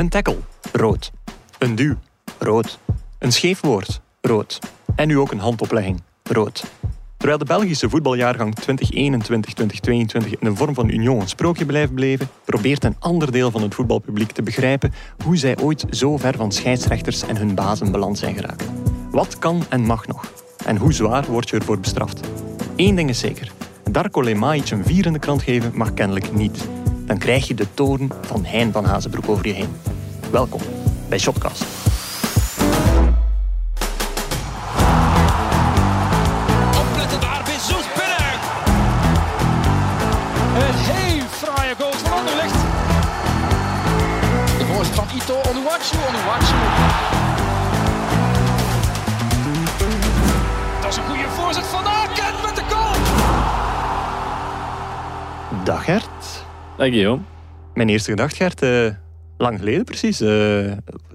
Een tackle, rood. Een duw, rood. Een scheef woord, rood. En nu ook een handoplegging, rood. Terwijl de Belgische voetbaljaargang 2021-2022 in de vorm van Union een sprookje blijft bleven, probeert een ander deel van het voetbalpubliek te begrijpen hoe zij ooit zo ver van scheidsrechters en hun bazen beland zijn geraakt. Wat kan en mag nog? En hoe zwaar word je ervoor bestraft? Eén ding is zeker. Darko Lemajic een vier in de krant geven mag kennelijk niet. Dan krijg je de toren van Hein van Hazenbroek over je heen. Welkom bij Shotcast. Opletten daar, Bezos binnen. Een heel fraaie goal van Anderlecht. De voorzet van Ito, Onuwachu, Onuwachu. Dat is een goede voorzet van Aken met de goal. Dag Gert. Dag Guillaume. Mijn eerste gedachte, Gert. eh, lang geleden precies. Eh,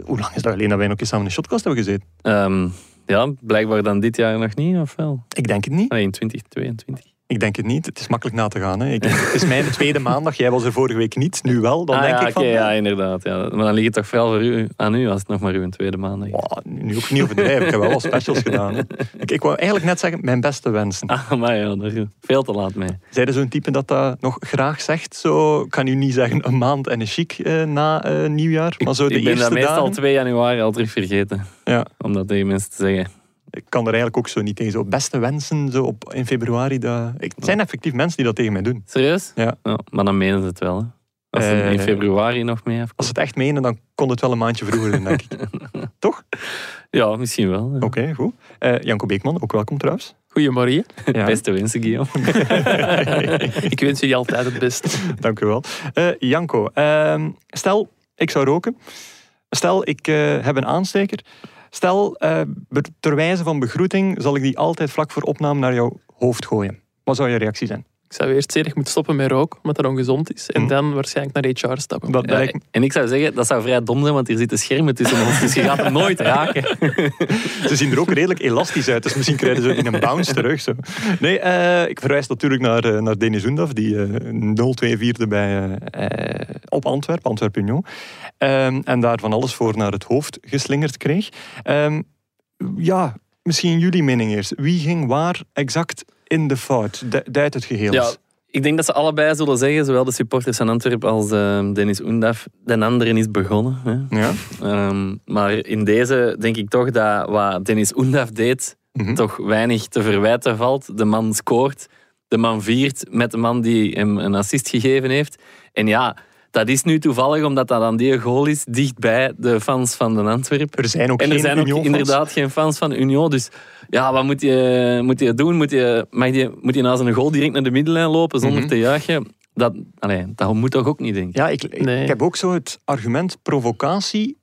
hoe lang is dat geleden dat wij nog eens samen in de Shotcast hebben gezeten? Ehm, ja, blijkbaar dan dit jaar nog niet, of wel? Ik denk het niet. Nee, in 2022. Ik denk het niet. Het is makkelijk na te gaan. Hè. Ik, het is mijn tweede maandag. Jij was er vorige week niet. Nu wel. Dan ah, denk ja, ik van... ja, inderdaad. Ja. Maar dan ligt het toch vooral voor u, aan u als het nog maar uw tweede maandag is. Wow, nu ook niet overdrijven. Ik heb wel wat specials gedaan. Hè. Ik, ik wou eigenlijk net zeggen, mijn beste wensen. Ah, maar ja, daar is veel te laat mee. Zij er zo'n type dat dat nog graag zegt? Zo, ik kan u niet zeggen een maand en een chic eh, na eh, nieuwjaar. Maar zo de ik ben eerste dat meestal dagen. 2 januari al terug vergeten. Ja, Om dat tegen mensen te zeggen. Ik kan er eigenlijk ook zo niet tegen. Zo beste wensen zo op, in februari. Dat... Ik, het zijn effectief mensen die dat tegen mij doen. Serieus? Ja. maar dan menen ze het wel. Hè. Als ze Eh, in februari nog mee heeft. Als ze het echt menen, dan kon het wel een maandje vroeger doen, denk ik. Toch? Ja, misschien wel. ja. Oké, goed. Eh, Janko Beekman, ook welkom trouwens. Goedemorgen. Ja. Beste wensen, Guillaume. Ik wens jullie altijd het best. Dank u wel. Eh, Janko, ehm, stel, ik zou roken. Stel, ik eh, heb een aansteker. Stel, be- ter wijze van begroeting zal ik die altijd vlak voor opname naar jouw hoofd gooien. Wat zou je reactie zijn? Ik zou eerst zeggen, ik moet stoppen met roken, omdat dat ongezond is. En Hm. dan waarschijnlijk naar HR stappen. Dat Ja, lijkt me- en ik zou zeggen, dat zou vrij dom zijn, want hier zitten schermen tussen ons. Dus je gaat hem nooit raken. Ze zien er ook redelijk elastisch uit, dus misschien krijgen ze in een bounce terug. Zo. Nee, eh, ik verwijs natuurlijk naar, eh, naar Denis Oendaf, die eh 0-2 vierde bij, op Antwerpen, Antwerp Union. Ehm, en daar van alles voor naar het hoofd geslingerd kreeg. Ehm, ja, misschien jullie mening eerst. Wie ging waar exact in de fout? Du- Duid het geheel Ja, ik denk dat ze allebei zullen zeggen, zowel de supporters van Antwerpen als eh, Dennis Oendaf, de andere is begonnen. Hè. Ja? Ehm, maar in deze denk ik toch dat wat Dennis Oendaf deed, Mhm. toch weinig te verwijten valt. De man scoort, de man viert met de man die hem een assist gegeven heeft. En ja, dat is nu toevallig, omdat dat dan die goal is, dichtbij de fans van de Antwerpen. Er zijn ook En er geen zijn ook inderdaad geen fans van Union. Dus ja, wat moet je, moet je doen? Moet je, mag je, moet je na zijn goal direct naar de middenlijn lopen zonder Mhm. te juichen? Dat, allee, dat moet toch ook niet, denk ik. Ja, ik, ik, Nee. ik heb ook zo het argument provocatie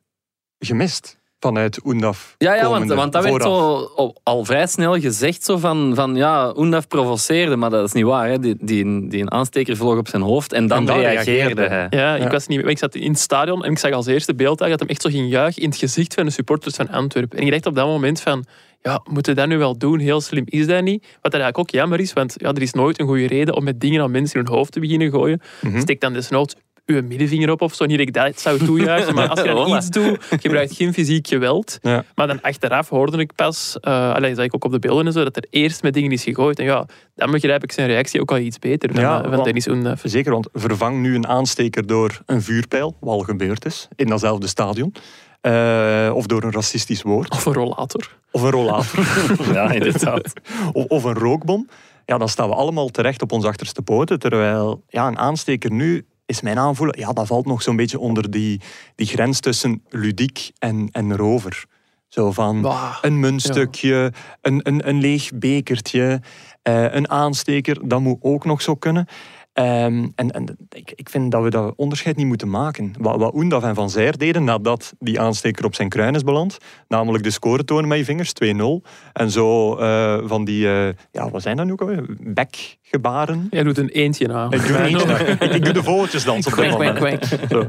gemist vanuit Oendaf. Ja, ja want, want dat werd zo al, vrij snel gezegd zo van, van ja, Oendaf provoceerde, maar dat is niet waar. Hè. Die, die, die een aansteker vloog op zijn hoofd en dan, En dan reageerde hij. Ja, ik, Ja. was niet, ik zat in het stadion en ik zag als eerste beeld dat hem echt zo ging juichen in het gezicht van de supporters van Antwerpen. En ik dacht op dat moment van, ja, moeten we dat nu wel doen? Heel slim is dat niet. Wat dat eigenlijk ook jammer is, want ja, er is nooit een goede reden om met dingen aan mensen in hun hoofd te beginnen gooien. Mhm. Steek dan desnoods uw middenvinger op of zo. Niet dat ik dat zou toejuichen, maar als je dan iets doet, gebruikt geen fysiek geweld. Ja. Maar dan achteraf hoorde ik pas, uh, allee, zag ik ook op de beelden en zo, dat er eerst met dingen is gegooid. En ja, dan begrijp ik zijn reactie ook al iets beter van, Ja, eh, van want- Dennis Oendaf. Zeker, want vervang nu een aansteker door een vuurpijl, wat al gebeurd is, in datzelfde stadion. Eh, of door een racistisch woord. Of een rollator. Of een rollator. Ja, inderdaad. of, of een rookbom. Ja, dan staan we allemaal terecht op ons achterste poten. Terwijl ja, een aansteker nu is mijn aanvoelen, ja, dat valt nog zo'n beetje onder die, die grens tussen ludiek en, en rover. Zo van Bah. een muntstukje, een, een, een leeg bekertje, eh, een aansteker, dat moet ook nog zo kunnen. Ehm, en en ik, ik vind dat we dat onderscheid niet moeten maken. Wat, wat Oendaf en Van Zijr deden nadat die aansteker op zijn kruin is beland, namelijk de score tonen met je vingers, 2-0. En zo eh, van die, eh, ja, wat zijn dat nu ook alweer? Bekgebaren. Jij doet een eentje na. Ik doe, niet, ik, ik doe de vogeltjesdans op dat Kwek, kwek, moment. kwek. Zo.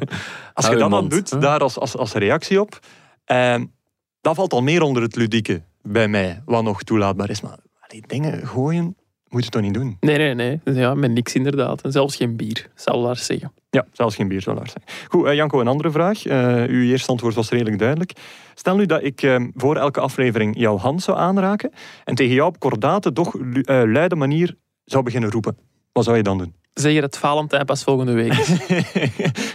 Als je dat dan doet, daar als, als, als reactie op, ehm, dat valt al meer onder het ludieke bij mij, wat nog toelaatbaar is. Maar allee, dingen gooien moet je toch niet doen? Nee, nee, nee. Ja, met niks inderdaad. En zelfs geen bier, zal Lars zeggen. Ja, zelfs geen bier zou Lars zijn. Goed, eh, Janko, een andere vraag. Eh, uw eerste antwoord was redelijk duidelijk. Stel nu dat ik eh, voor elke aflevering jouw hand zou aanraken en tegen jou op kordate, toch lu- luide manier zou beginnen roepen. Wat zou je dan doen? Zeg je dat Valentijn pas volgende week is?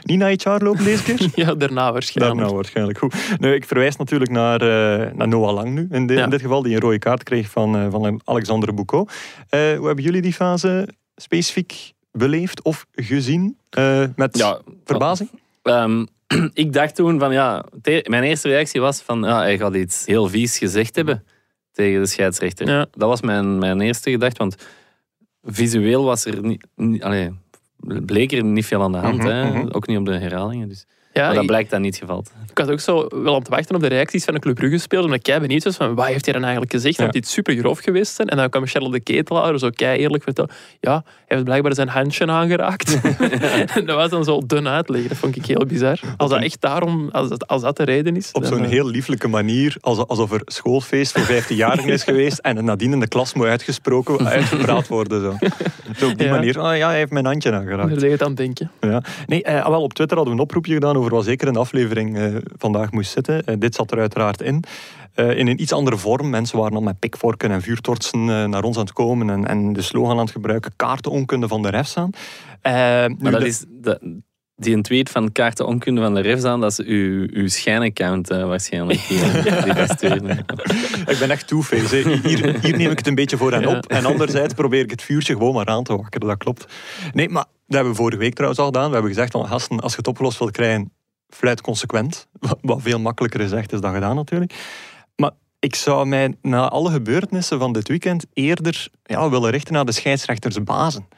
niet naar HR lopen deze keer? ja, daarna waarschijnlijk. Daarna waarschijnlijk. Goed. Nu, ik verwijs natuurlijk naar, eh, naar Noah Lang nu, in, Ja. in dit geval, die een rode kaart kreeg van, eh, van Alexander Boucault. Eh, hoe hebben jullie die fase specifiek beleefd of gezien? Eh, met Ja, verbazing? Ehm, ik dacht toen van ja, te- mijn eerste reactie was van ja, hij gaat iets heel vies gezegd hebben tegen de scheidsrechter. Ja. Dat was mijn, mijn eerste gedachte, want visueel was er niet, niet allee, bleek er niet veel aan de hand, Mhm, hè? mhm. ook niet op de herhalingen. Dus. Ja, maar dat blijkt dan niet het geval. Ik was ook zo wel aan het wachten op de reacties van de Club Brugge speler, omdat ik kei benieuwd was van wat heeft hij dan eigenlijk gezegd? Ja. Dat dit super grof geweest zijn. En dan kwam Charles de Ketelaar zo kei eerlijk vertellen. Ja, hij heeft blijkbaar zijn handje aangeraakt. en dat was dan zo dun uitleggen. Dat vond ik heel bizar. Als dat echt daarom, als dat, als dat de reden is. Op zo'n eh, heel lieflijke manier, alsof er schoolfeest voor 15-jarigen is geweest en nadien in de klas moet uitgesproken, uitgepraat worden. Zo, zo op die Ja. manier. Ah ja, hij heeft mijn handje aangeraakt. Daar deed het aan denken. Ja. Nee, eh, ah, wel, op Twitter hadden we een oproepje gedaan over wat zeker een aflevering eh, vandaag moest zitten. Eh, dit zat er uiteraard in. Eh, in een iets andere vorm. Mensen waren al met pikvorken en vuurtortsen eh, naar ons aan het komen en, en de slogan aan het gebruiken. Kaartenonkunde van de refs aan. Maar dat de- is de, die een tweet van kaarten onkunde van de refs aan, dat is uw, uw schijnaccount waarschijnlijk. Die, die. Ik ben echt two-face. Hier, hier neem ik het een beetje voor Ja. op. En anderzijds probeer ik het vuurtje gewoon maar aan te wakkeren. Dat klopt. Nee, maar dat hebben we vorige week trouwens al gedaan. We hebben gezegd van gasten, als je het opgelost wilt krijgen, fluit consequent. Wat- veel makkelijker gezegd is dan gedaan natuurlijk. Maar ik zou mij na alle gebeurtenissen van dit weekend eerder ja, willen richten naar de scheidsrechtersbazen.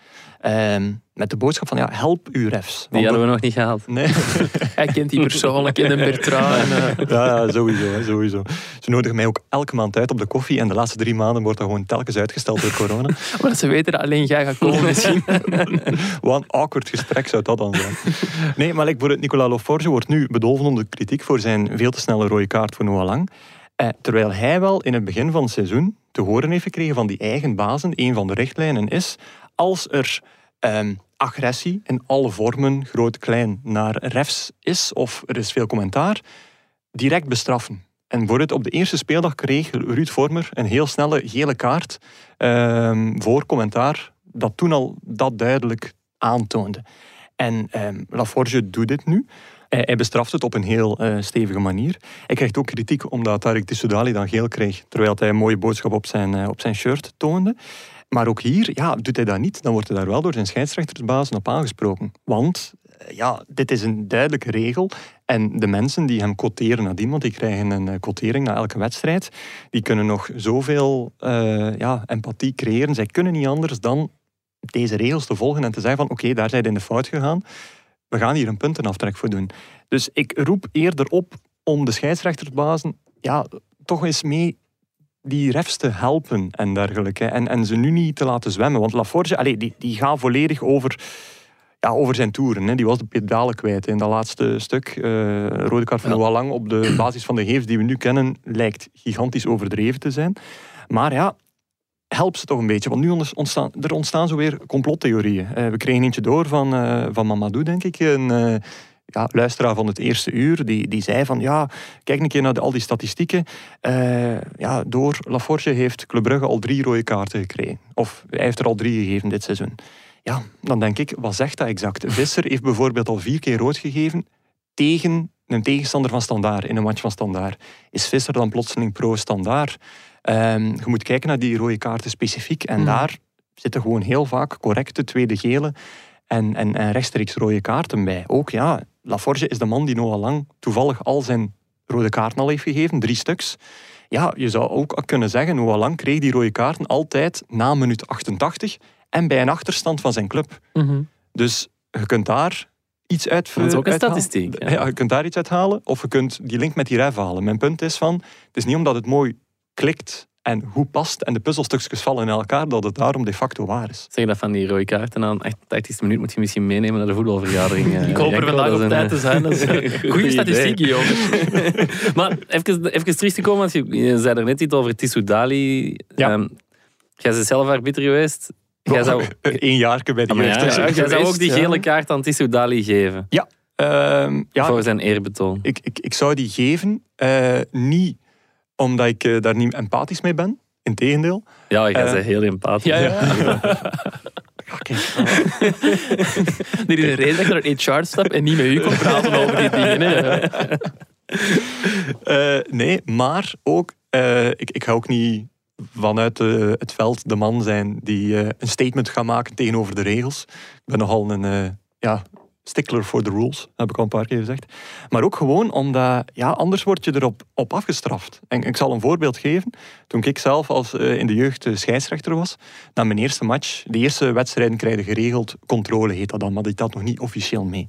Ehm, met de boodschap van ja, help uw refs. Die hadden we nog niet gehaald. Nee. Hij kent die persoonlijk in de Bertrand. En, eh, Ja, ja, sowieso, sowieso. Ze nodigen mij ook elke maand uit op de koffie en de laatste drie maanden wordt dat gewoon telkens uitgesteld door corona. maar ze weten dat alleen jij gaat komen misschien. Wat een awkward gesprek zou dat dan zijn. Nee, maar like voor het Nicolas Loforge wordt nu bedolven onder kritiek voor zijn veel te snelle rode kaart voor Noah Lang. Eh, terwijl hij wel in het begin van het seizoen te horen heeft gekregen van die eigen bazen, een van de richtlijnen is, als er ehm, agressie in alle vormen, groot, klein, naar refs is, of er is veel commentaar, direct bestraffen. En bijvoorbeeld op de eerste speeldag kreeg Ruud Vormer een heel snelle gele kaart ehm, voor commentaar dat toen al dat duidelijk aantoonde. En ehm, Laforge doet dit nu. Hij, bestraft het op een heel eh, stevige manier. Hij krijgt ook kritiek omdat Tarek Tissoudali dan geel kreeg, terwijl hij een mooie boodschap op zijn, eh, op zijn shirt toonde. Maar ook hier, ja, doet hij dat niet, dan wordt hij daar wel door zijn scheidsrechtersbazen op aangesproken. Want eh, ja, dit is een duidelijke regel. En de mensen die hem quoteren nadien, want die krijgen een eh, quotering na elke wedstrijd, die kunnen nog zoveel eh, ja, empathie creëren. Zij kunnen niet anders dan deze regels te volgen en te zeggen van oké, daar zijn in de fout gegaan. We gaan hier een puntenaftrek voor doen. Dus ik roep eerder op om de scheidsrechtersbazen ja, toch eens mee die refs te helpen en dergelijke. En, en ze nu niet te laten zwemmen. Want Laforge, allee, die, die gaat volledig over, ja, over zijn toeren. Hè. Die was de pedalen kwijt in dat laatste stuk. Eh, rode kaart van Ja. Lang op de basis van de gegevens die we nu kennen, lijkt gigantisch overdreven te zijn. Maar ja, help ze toch een beetje. Want nu ontstaan, er ontstaan zo weer complottheorieën. Eh, we kregen eentje door van, eh, van Mamadou, denk ik. Een ja, luisteraar van het eerste uur. Die, die zei van, ja, kijk een keer naar de, al die statistieken. Eh, ja, door Laforge heeft Club Brugge al drie rode kaarten gekregen. Of hij heeft er al drie gegeven dit seizoen. Ja, dan denk ik, wat zegt dat exact? Visser heeft bijvoorbeeld al vier keer rood gegeven tegen een tegenstander van Standaard, in een match van Standaard. Is Visser dan plotseling pro-Standaard? Ehm, je moet kijken naar die rode kaarten specifiek. En Mhm. daar zitten gewoon heel vaak correcte tweede gele en, en, en rechtstreeks rode kaarten bij. Ook ja, Laforge is de man die Noah Lang toevallig al zijn rode kaarten al heeft gegeven, drie stuks. Ja, je zou ook kunnen zeggen, Noah Lang kreeg die rode kaarten altijd na minuut 88 en bij een achterstand van zijn club. Mhm. Dus je kunt daar iets uit Dat is ook een uithalen. statistiek, ja. Ja. je kunt daar iets uithalen of je kunt die link met die ref halen. Mijn punt is van, het is niet omdat het mooi klikt en goed past en de puzzelstukjes vallen in elkaar, dat het daarom de facto waar is. Zeg dat van die rode kaarten aan 88e minuut moet je misschien meenemen naar de voetbalvergadering. eh, Ik hoop er vandaag op tijd te zijn. Dat is eh, een goede statistiek, jongens. Maar even, even terug te komen, want je, je zei er net iets over Tissoudali. Ja. Ehm, Jij bent zelf arbiter geweest. Jij zou, Eén jaar bij de Ah, ja, dus, jij zou ook die ja. gele kaart aan Tissou Dali geven. ehm, ja, Voor zijn eerbetoon. ik, ik, ik zou die geven, eh, niet omdat ik eh, daar niet empathisch mee ben. Integendeel. Ja, jij Eh, bent heel empathisch. Ja, ja. Er is een reden dat je naar een HR stap en niet met u komt praten over die dingen. Hè. Eh, nee, maar ook, eh, ik, ik ga ook niet vanuit eh, het veld de man zijn die eh, een statement gaat maken tegenover de regels. Ik ben nogal een eh, ja, stickler for the rules, heb ik al een paar keer gezegd. Maar ook gewoon omdat, ja, anders word je erop op afgestraft. En ik zal een voorbeeld geven. Toen ik zelf als, eh, in de jeugd eh, scheidsrechter was, na mijn eerste match, de eerste wedstrijden krijgen geregeld controle, heet dat dan, maar dat had nog niet officieel mee.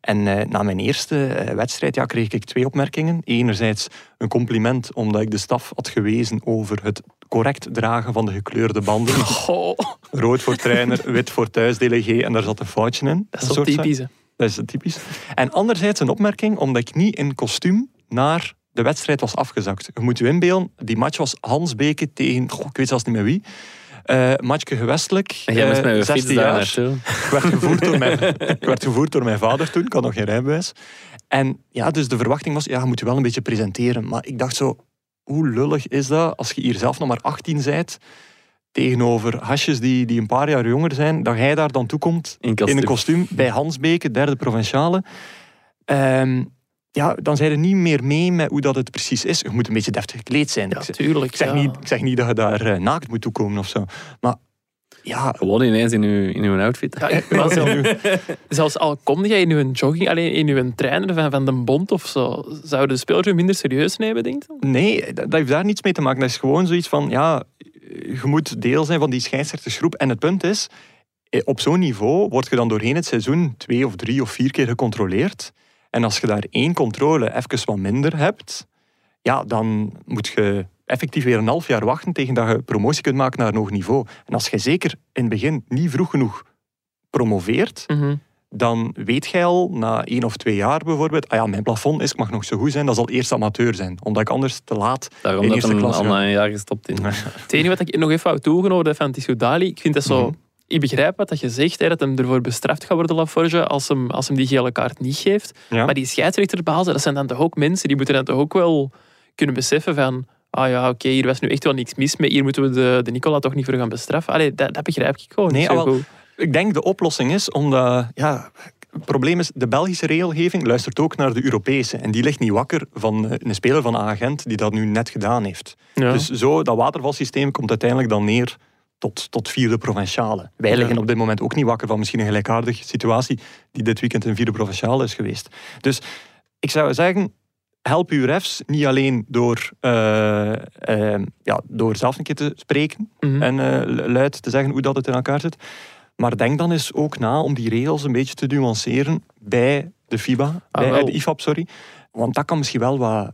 En eh, na mijn eerste eh, wedstrijd ja, kreeg ik twee opmerkingen. Enerzijds een compliment omdat ik de staf had gewezen over het correct dragen van de gekleurde banden. Goh, Rood voor trainer, wit voor thuisdelegé en daar zat een foutje in. dat is zo typisch. Dat is typisch. En anderzijds een opmerking omdat ik niet in kostuum naar de wedstrijd was afgezakt. Je moet je inbeelden, die match was Hansbeke tegen, goh, ik weet zelfs niet meer wie. Eh matchje gewestelijk. En jij moest eh, met je fiets 16 daar jaar. Ik werd, gevoerd door mijn, ik werd gevoerd door mijn vader toen, ik had nog geen rijbewijs. En ja, dus de verwachting was, ja, je moet je wel een beetje presenteren. Maar ik dacht zo, hoe lullig is dat als je hier zelf nog maar 18 bent, tegenover hasjes die, die een paar jaar jonger zijn, dat jij daar dan toekomt In in een kostuum bij Hansbeke, derde provinciale. Ehm, ja, dan zijn er niet meer mee met hoe dat het precies is. Je moet een beetje deftig gekleed zijn. Ja, ik, zeg, tuurlijk. ik zeg ja. niet, ik zeg niet dat je daar eh, naakt moet toekomen of zo. Maar ja, Gewoon ineens in uw, in uw outfit. Ja, ik was zo- zelfs al kom jij in uw jogging, alleen in uw trainer van, van de bond of zo, zouden de spelers u minder serieus nemen, denk je? Nee, dat, dat heeft daar niets mee te maken. Dat is gewoon zoiets van, ja, je moet deel zijn van die scheidsrechtersgroep. En het punt is, eh, op zo'n niveau word je dan doorheen het seizoen twee of drie of vier keer gecontroleerd. En als je daar één controle even wat minder hebt, ja, dan moet je effectief weer een half jaar wachten tegen dat je promotie kunt maken naar een hoog niveau. En als je zeker in het begin niet vroeg genoeg promoveert, dan weet jij al na één of twee jaar bijvoorbeeld, ah ja, mijn plafond is, ik mag nog zo goed zijn, dat zal eerst amateur zijn. Omdat ik anders te laat Daarom in eerste klas al ga. na een jaar gestopt is. Het enige wat ik nog even wou de van Tissou Dali, ik vind dat zo... Mhm. Ik begrijp wat dat je zegt, hè, dat hem ervoor bestraft gaat worden, Laforge, als hem, als hem die gele kaart niet geeft. Ja. Maar die scheidsrechterbazen, dat zijn dan toch ook mensen, die moeten dan toch ook wel kunnen beseffen van ah ja, oké, hier was nu echt wel niks mis mee, hier moeten we de, de Nicola toch niet voor gaan bestraffen. Allee, dat, dat begrijp ik gewoon Nee, niet zo wel, goed. Ik denk de oplossing is omdat, ja, het probleem is, de Belgische regelgeving luistert ook naar de Europese. En die ligt niet wakker van eh, een speler van agent die dat nu net gedaan heeft. Ja. Dus zo, dat watervalsysteem komt uiteindelijk dan neer tot, tot vierde provinciale. Wij liggen op dit moment ook niet wakker van misschien een gelijkaardige situatie die dit weekend een vierde provinciale is geweest. Dus ik zou zeggen, help uw refs niet alleen door, eh, eh, ja, door zelf een keer te spreken Mhm. en eh, luid te zeggen hoe dat het in elkaar zit. Maar denk dan eens ook na om die regels een beetje te nuanceren bij de FIBA, bij Ah, eh, de IFAB, sorry. Want dat kan misschien wel wat,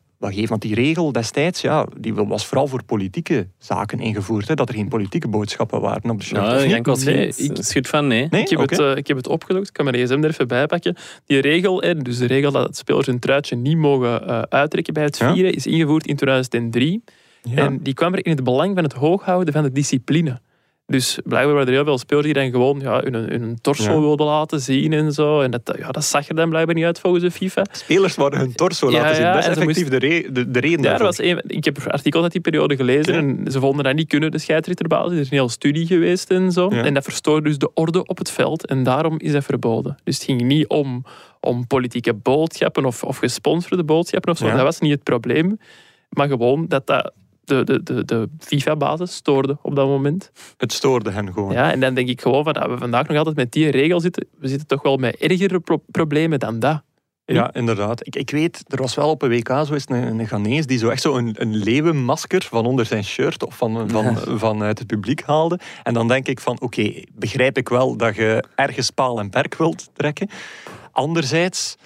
Want die regel destijds, ja, die was vooral voor politieke zaken ingevoerd. Hè, dat er geen politieke boodschappen waren op de shirt. Niet? enkel Nee, ik- schudt van nee. Nee? Ik heb, het, eh, ik heb het opgezocht, ik kan mijn gsm er even bij pakken. Die regel, hè, dus de regel dat spelers hun truitje niet mogen eh, uittrekken bij het Ja. vieren, is ingevoerd in 2003. Ja. En die kwam er in het belang van het hooghouden van de discipline. Dus blijkbaar waren er heel veel spelers die dan gewoon ja, hun, hun torso Ja. wilden laten zien en zo. En dat, ja, dat zag er dan blijkbaar niet uit volgens de FIFA. Spelers waren hun torso Ja, laten zien. dat is effectief de, re- de, de reden daarvoor. was een, ik heb artikels uit die periode gelezen en ze vonden dat niet kunnen, de scheidsrechterbasis. Er is een hele studie geweest en zo. En dat verstoorde dus de orde op het veld en daarom is dat verboden. Dus het ging niet om, om politieke boodschappen of, of gesponsorde boodschappen of zo. Dat was niet het probleem. Maar gewoon dat dat de, de, de, de FIFA-basis stoorde op dat moment. Het stoorde hen gewoon. Ja, en dan denk ik gewoon van, dat we vandaag nog altijd met die regel zitten. We zitten toch wel met ergere pro- problemen dan dat. Ja, inderdaad. Ik, ik weet, er was wel op een WK zo eens een, een Ghanese die zo echt zo een, een leeuwenmasker van onder zijn shirt of van, van, vanuit het publiek haalde. En dan denk ik van, oké, begrijp ik wel dat je ergens paal en perk wilt trekken. Anderzijds,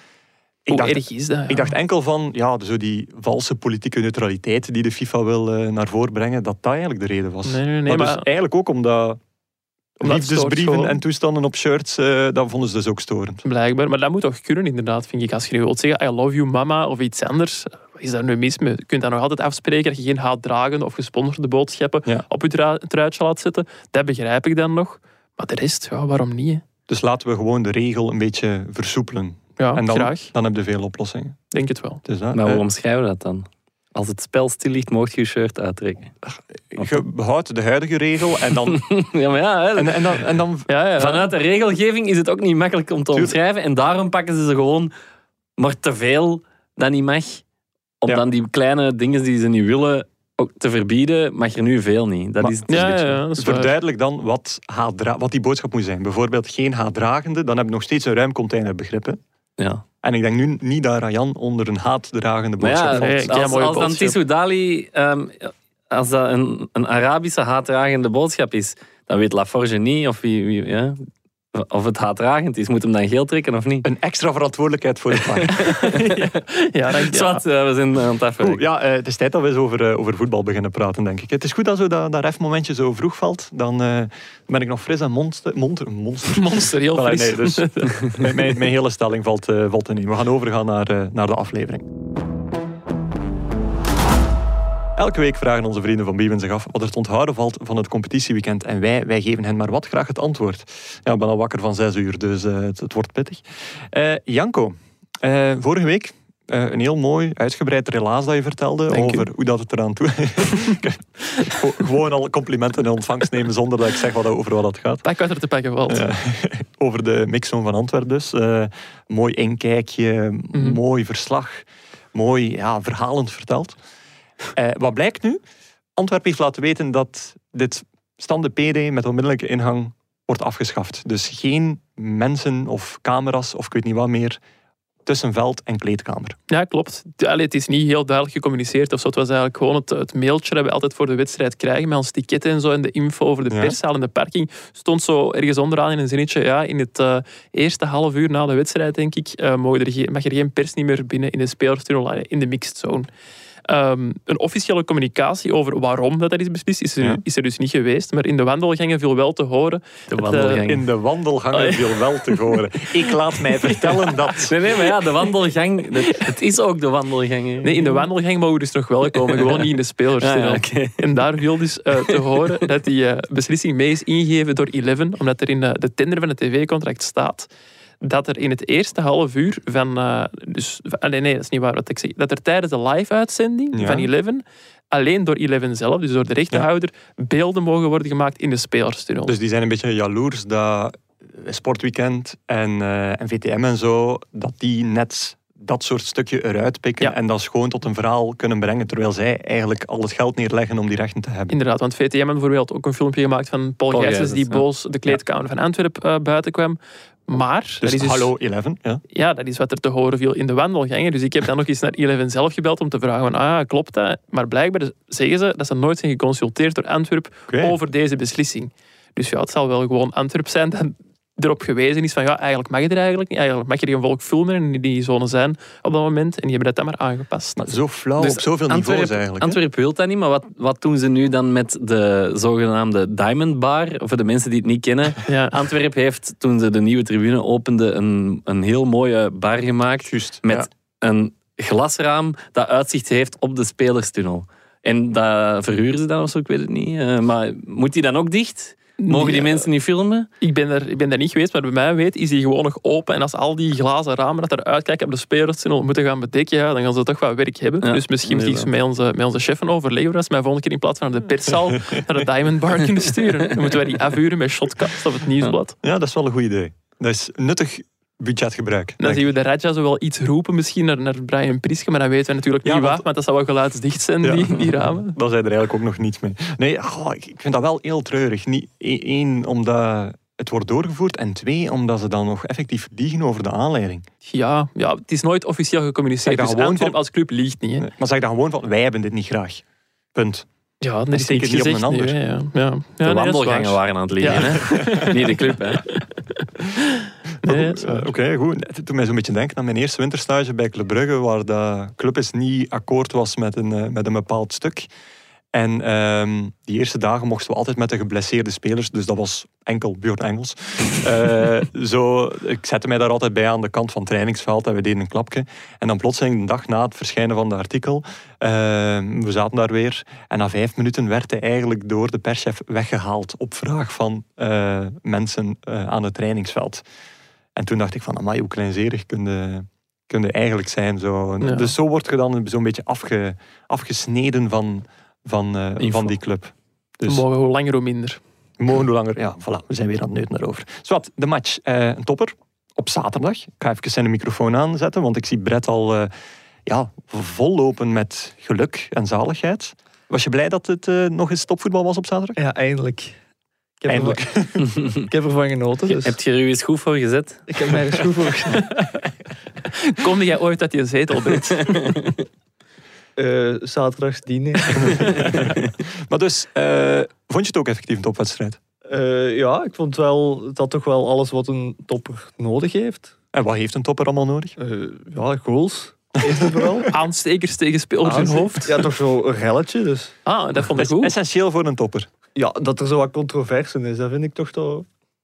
ik dacht, erg is dat? ja? ik dacht enkel van, ja, zo die valse politieke neutraliteit die de FIFA wil eh, naar voren brengen, dat dat eigenlijk de reden was. Nee, nee, nee, maar, dus maar- eigenlijk ook omdat Omdat liefdesbrieven en toestanden op shirts, eh, dat vonden ze dus ook storend. Blijkbaar. Maar dat moet toch kunnen, inderdaad, vind ik. Als je nu wilt zeggen, I love you mama of iets anders. Wat is daar nu mis mee? Je kunt dat nog altijd afspreken dat je geen haatdragende of gesponsorde boodschappen Ja. op je trui- truitje laat zetten. Dat begrijp ik dan nog. Maar de rest, ja, waarom niet? hè? Dus laten we gewoon de regel een beetje versoepelen. Ja, en dan, graag. dan heb je veel oplossingen. Denk het wel. Dus dat, Maar eh, hoe omschrijven we dat dan? Als het spel stil ligt, mocht je je shirt uittrekken. je behoudt de huidige regel en dan... ja, maar ja, hè, en, en dan, en dan Ja, ja. vanuit de regelgeving is het ook niet makkelijk om te omschrijven. En daarom pakken ze ze gewoon maar te veel dat niet mag. Om Ja. dan die kleine dingen die ze niet willen ook te verbieden, mag er nu veel niet. Dat Maar- is het ja, beetje- ja, dat is waar. verduidelijk dan wat, wat die boodschap moet zijn. Bijvoorbeeld geen haatdragende, dan heb je nog steeds een ruim containerbegrip. Ja. En ik denk nu niet dat Rayan onder een haatdragende boodschap ja, valt. nee, als, als dan boodschap. Tissou Dali, ehm, als dat een, een Arabische haatdragende boodschap is, dan weet Laforge niet of, wie, wie, ja, of het haatdragend is. Moet hem dan geel trekken of niet? Een extra verantwoordelijkheid voor het vak. Ja, je. Zwat, eh, we zijn aan het afwerken. Ja, eh, het is tijd dat we eens over, eh, over voetbal beginnen praten, denk ik. Het is goed dat zo dat, dat refmomentje zo vroeg valt. Dan eh, ben ik nog fris en monster. monster, monster. Monster, heel fris. nee, dus mijn, mijn, mijn hele stelling valt, eh, valt er niet. We gaan overgaan naar, eh, naar de aflevering. Elke week vragen onze vrienden van Biewen zich af wat er te onthouden valt van het competitieweekend. En wij, wij geven hen maar wat graag het antwoord. Ja, ik ben al wakker van zes uur, dus eh, het, het wordt pittig. Eh, Janko, eh, vorige week een heel mooi uitgebreid relaas dat je vertelde Dank u. over hoe dat het eraan toe... Ge- Gewoon al complimenten in ontvangst nemen zonder dat ik zeg wat, over wat dat gaat. Pak wat er te pakken valt. Over de mixzone van Antwerpen dus. Mooi inkijkje, Mhm. mooi verslag. Mooi ja, verhalend verteld. Eh, wat blijkt nu? Antwerpen heeft laten weten dat dit stande PD met onmiddellijke ingang wordt afgeschaft. Dus geen mensen of camera's of ik weet niet wat meer tussen veld en kleedkamer. Ja, klopt. Allee, het is niet heel duidelijk gecommuniceerd of zo. Het was eigenlijk gewoon het, het mailtje dat we altijd voor de wedstrijd krijgen met ons ticket en zo en de info over de Ja. perszaal en de parking. Stond zo ergens onderaan in een zinnetje. Ja, in het eh, eerste half uur na de wedstrijd, denk ik, eh, mogen er geen, mag er geen pers niet meer binnen in de spelerstunnel, in de mixed zone. Ehm, een officiële communicatie over waarom dat, dat is beslist, is er, Ja. is er dus niet geweest. Maar in de wandelgangen viel wel te horen. De Het, eh. In de wandelgangen Oh, ja. viel wel te horen. Ik laat mij vertellen dat... Nee, nee, maar ja, de wandelgang. Het is ook de wandelgang. hè. Nee, in de wandelgang mogen we dus nog wel komen, gewoon niet in de ja, oké. En daar viel dus eh, te horen dat die eh, beslissing mee is ingegeven door Eleven, omdat er in de tender van het tv-contract staat dat er in het eerste half uur van... eh, dus, nee, nee, dat is niet waar wat ik zeg. Dat er tijdens de live-uitzending Ja. van Eleven alleen door Eleven zelf, dus door de rechtenhouder, beelden mogen worden gemaakt in de spelerstunnel. Dus die zijn een beetje jaloers dat Sportweekend en, eh, en VTM en zo, dat die net dat soort stukje eruit pikken Ja. en dat schoon tot een verhaal kunnen brengen, terwijl zij eigenlijk al het geld neerleggen om die rechten te hebben. Inderdaad, want VTM heeft bijvoorbeeld ook een filmpje gemaakt van Paul, Paul Gijsens die ja. boos de kleedkamer van Antwerpen eh, buiten kwam. Maar, Dus, dat is dus, hallo 11, ja. ja, dat is wat er te horen viel in de wandelgangen. Dus ik heb dan nog eens naar Eleven zelf gebeld om te vragen van, ah, klopt dat? Maar blijkbaar zeggen ze dat ze nooit zijn geconsulteerd door Antwerp over deze beslissing. Dus ja, het zal wel gewoon Antwerp zijn dat erop gewezen is van, ja, eigenlijk mag het er eigenlijk niet. Eigenlijk mag je geen volk filmen en in die zone zijn op dat moment. En die hebben dat dan maar aangepast. Maar zo flauw Dus op zoveel Antwerp- niveaus eigenlijk. Antwerpen wil dat niet, maar wat, wat doen ze nu dan met de zogenaamde Diamond Bar? Voor de mensen die het niet kennen. ja. Antwerp heeft, toen ze de nieuwe tribune openden, een, een heel mooie bar gemaakt. Juist. Met ja. een glasraam dat uitzicht heeft op de spelerstunnel. En dat verhuren ze dan of zo, ik weet het niet. Eh, maar moet die dan ook dicht? Mogen die Ja. mensen niet filmen? Ik ben, er, ik ben daar niet geweest, maar bij mij weet is die gewoon nog open. En als al die glazen ramen dat eruit kijken op de spelerstunnel moeten gaan bedekken, ja, dan gaan ze toch wat werk hebben. Ja, dus misschien moet ik eens met onze, met onze chefen overleggen dat ze mij volgende keer in plaats van naar de perszaal naar de Diamond Bar kunnen sturen. Dan moeten wij die afhuren met Shotcast of het nieuwsblad. ja, dat is wel een goed idee. Dat is nuttig budgetgebruik. Dan denk zien we de Raja zo wel iets roepen misschien naar, naar Brian Priske, maar dan weten we natuurlijk Ja, niet waar, want dat zou wel geluidsdicht zijn, Ja. die, die ramen. Daar zijn er eigenlijk ook nog niets mee. Nee, goh, ik ik vind dat wel heel treurig. Niet één, omdat het wordt doorgevoerd. En twee, omdat ze dan nog effectief liegen over de aanleiding. Ja, ja, het is nooit officieel gecommuniceerd. Dan Dus gewoon van- als club liegt niet. Hè. Maar zeg dan gewoon van, wij hebben dit niet graag. Punt. Ja, dat is niet op een ander. nee, ja. Ja. Ja, De nee, wandelgangen waren aan het liggen, Ja. hè? niet de club. Hè? Nee, eh, Oké, goed. Het doet mij zo'n beetje denken aan mijn eerste winterstage bij Club Brugge, waar de club eens niet akkoord was met een, eh, met een bepaald stuk. En ehm, die eerste dagen mochten we altijd met de geblesseerde spelers, dus dat was enkel Björn Engels. Eh, zo, ik zette mij daar altijd bij aan de kant van het trainingsveld en we deden een klapje. En dan plotseling, de dag na het verschijnen van de artikel, ehm, we zaten daar weer. En na vijf minuten werd hij eigenlijk door de perschef weggehaald op vraag van eh, mensen eh, aan het trainingsveld. En toen dacht ik van, amai, hoe kleinzerig kun je, kun je eigenlijk zijn. Zo. Ja. Dus zo word je dan zo'n beetje afge, afgesneden van, van, eh, van die club. We Dus mogen hoe langer hoe minder. we mogen hoe langer... Ja, voilà, we zijn weer aan het neuten daarover. Zwat, de match. eh, een topper op zaterdag. Ik ga even zijn microfoon aanzetten, want ik zie Brett al eh, ja, vollopen met geluk en zaligheid. Was je blij dat het eh, nog eens topvoetbal was op zaterdag? Ja, eindelijk. Ik heb Eindelijk. Ervan, ik heb ervan genoten. Dus Heb je er je schoen voor gezet? Ik heb mij er goed voor. Komde jij ooit uit je zetel, Brett? Eh zaterdags diner. Maar dus, eh, vond je het ook effectief een topwedstrijd? Eh, ja, ik vond wel dat toch wel alles wat een topper nodig heeft. En wat heeft een topper allemaal nodig? Eh, ja, goals. Eerst en vooral. Aanstekers tegen spelers in hoofd. Ja, toch zo een relletje. Dus Ah, dat vond ik Dat is goed. essentieel voor een topper. ja, dat er zo wat controverse in is, dat vind ik toch toch...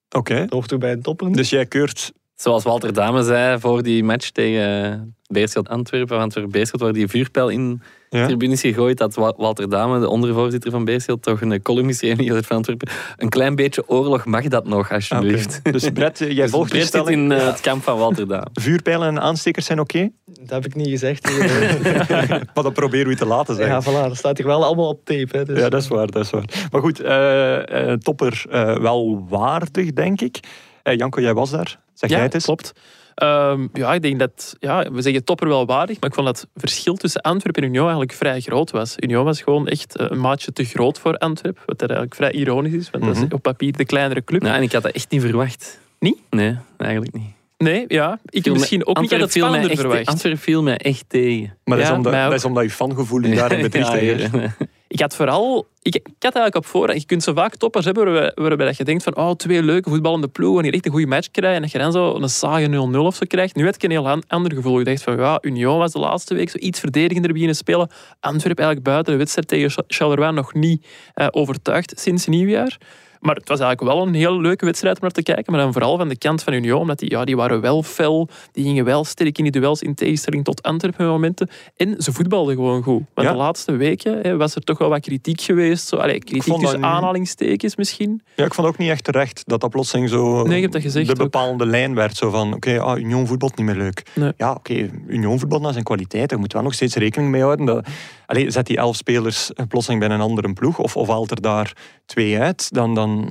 Oké. Dat hoort er bij een topper niet. Dus jij keurt... Zoals Walter Dame zei voor die match tegen Beerschot Antwerpen, Antwerpen Beerschot, waar die vuurpijl in de Ja? tribune is gegooid, dat Wa- Walter Dame, de ondervoorzitter van Beerschot, toch een column geschreven heeft van Antwerpen. Een klein beetje oorlog mag dat nog, alsjeblieft. Dus Brett, jij Dus volgt Brett stelling. in eh, het kamp van Walter Dame. Vuurpijlen en aanstekers zijn oké, Dat heb ik niet gezegd. maar dat proberen we te laten zeggen. ja, voilà. Dat staat hier wel allemaal op tape. Hè, dus. Ja, dat is waar, dat is waar. Maar goed, eh, eh, topper eh, wel waardig, denk ik. Eh, Janko, jij was daar. Zeg jij het eens? klopt. Ehm, ja, ik denk dat, ja, we zeggen topper wel waardig, maar ik vond dat het verschil tussen Antwerpen en Union eigenlijk vrij groot was. Union was gewoon echt eh, een maatje te groot voor Antwerpen, wat er eigenlijk vrij ironisch is, want dat Mhm. is op papier de kleinere club. Ja, en ik had dat echt niet verwacht. Niet? Nee, eigenlijk niet. Nee, ja, ik Viel misschien ook niet. Had het spannender echt- verwacht. Antwerpen viel mij echt tegen. Maar dat, Ja, is omdat, dat is omdat je fangevoel daar in bedriegt. Ja, Ik had vooral... Ik, had eigenlijk op voorhand... Je kunt zo vaak toppers hebben waarbij, waarbij dat je denkt van oh, twee leuke voetballende ploegen en echt een goede match krijgt en dat je dan zo een saaie 0-0 of zo krijgt. Nu had ik een heel an- ander gevoel. Ik dacht van ja, Union was de laatste week zo iets verdedigender beginnen spelen. Antwerpen eigenlijk buiten de wedstrijd tegen Ch- Charleroi nog niet eh, overtuigd sinds nieuwjaar. Maar het was eigenlijk wel een heel leuke wedstrijd om naar te kijken. Maar dan vooral van de kant van Union, omdat die, ja, die waren wel fel. Die gingen wel sterk in die duels in tegenstelling tot Antwerpen momenten. En ze voetbalden gewoon goed. Want Ja. de laatste weken hè, was er toch wel wat kritiek geweest. Zo, allee, kritiek tussen niet- aanhalingstekens misschien. Ja, ik vond ook niet echt terecht dat dat plotseling zo Nee, dat de ook. bepaalde lijn werd. Zo van, oké, ah, Union voetbalt niet meer leuk. Nee. Ja, oké, Union voetbalt naar zijn kwaliteit. Daar moeten we wel nog steeds rekening mee houden. Dat, allee, zet die elf spelers eh, plotseling bij een andere ploeg of, of haalt er daar twee uit, dan... dan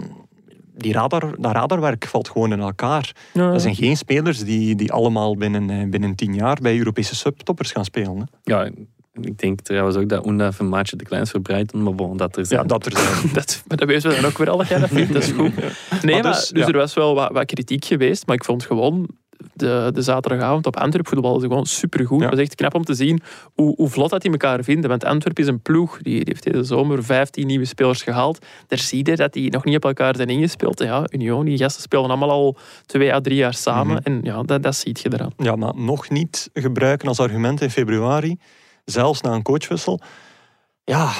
die radar, dat radarwerk valt gewoon in elkaar. Ja. Dat zijn geen spelers die, die allemaal binnen, eh, binnen tien jaar bij Europese subtoppers gaan spelen. Hè. Ja, ik denk trouwens ook dat Oenda een maatje te klein is voor Brighton, maar bon, dat er Ja, zijn. dat er zijn. Dat, maar dat weten we dan ook weer al dat jij dat is goed. Nee, Maar maar dus, dus, ja. er was wel wat, wat kritiek geweest. Maar ik vond gewoon de, de zaterdagavond op Antwerpen voetballen ze gewoon supergoed. Ja. Het was echt knap om te zien hoe, hoe vlot dat die elkaar vinden. Want Antwerpen is een ploeg. Die, die heeft deze zomer 15 nieuwe spelers gehaald. Daar zie je dat die nog niet op elkaar zijn ingespeeld. En ja, Union, die gasten spelen allemaal al twee à drie jaar samen. Mhm. En ja, dat, dat zie je eraan. Ja, maar nog niet gebruiken als argument in februari, zelfs na een coachwissel. Ja,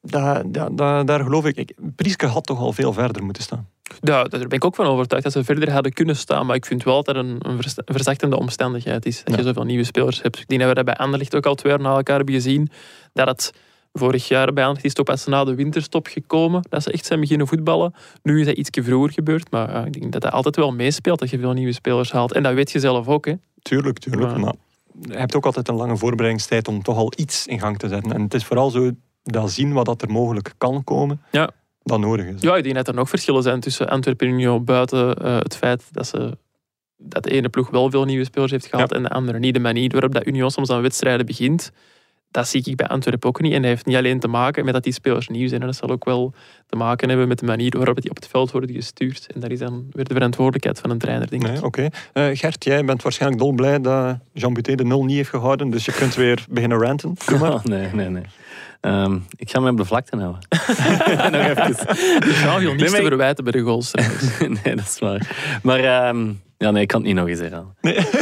daar, daar, daar, geloof ik. ik. Prieske had toch al veel verder moeten staan. Ja, daar ben ik ook van overtuigd dat ze verder hadden kunnen staan. Maar ik vind wel dat er een, een verzachtende omstandigheid is. Dat Ja. je zoveel nieuwe spelers hebt. Ik denk dat we dat bij Anderlecht ook al twee jaar na elkaar hebben gezien. Dat het vorig jaar bij Anderlecht is het pas na de winterstop gekomen. Dat ze echt zijn beginnen voetballen. Nu is dat iets vroeger gebeurd. Maar ja, ik denk dat dat altijd wel meespeelt. Dat je veel nieuwe spelers haalt. En dat weet je zelf ook. Hè. Tuurlijk, tuurlijk. Maar je hebt ook altijd een lange voorbereidingstijd om toch al iets in gang te zetten. En het is vooral zo dat zien wat dat er mogelijk kan komen, Ja. Dat nodig is. Ja, ik denk dat er nog verschillen zijn tussen Antwerpen en Union. Buiten eh, het feit dat, ze, dat de ene ploeg wel veel nieuwe spelers heeft gehaald en de andere niet. De manier waarop dat Union soms aan wedstrijden begint, dat zie ik bij Antwerpen ook niet. En dat heeft niet alleen te maken met dat die spelers nieuw zijn. En dat zal ook wel te maken hebben met de manier waarop die op het veld worden gestuurd. En dat is dan weer de verantwoordelijkheid van een trainer, denk ik. Nee, Oké. Eh, Gert, jij bent waarschijnlijk dolblij dat Jean Buté de nul niet heeft gehouden, dus je kunt weer beginnen ranten. Doe maar. Oh, nee, nee, nee. Ehm, ik ga me op de vlakte houden. Nog even. Veel niets Nee, maar te ik- verwijten bij de goals. nee, dat is waar. Maar ehm, ja, nee, ik kan het niet nog eens herhalen.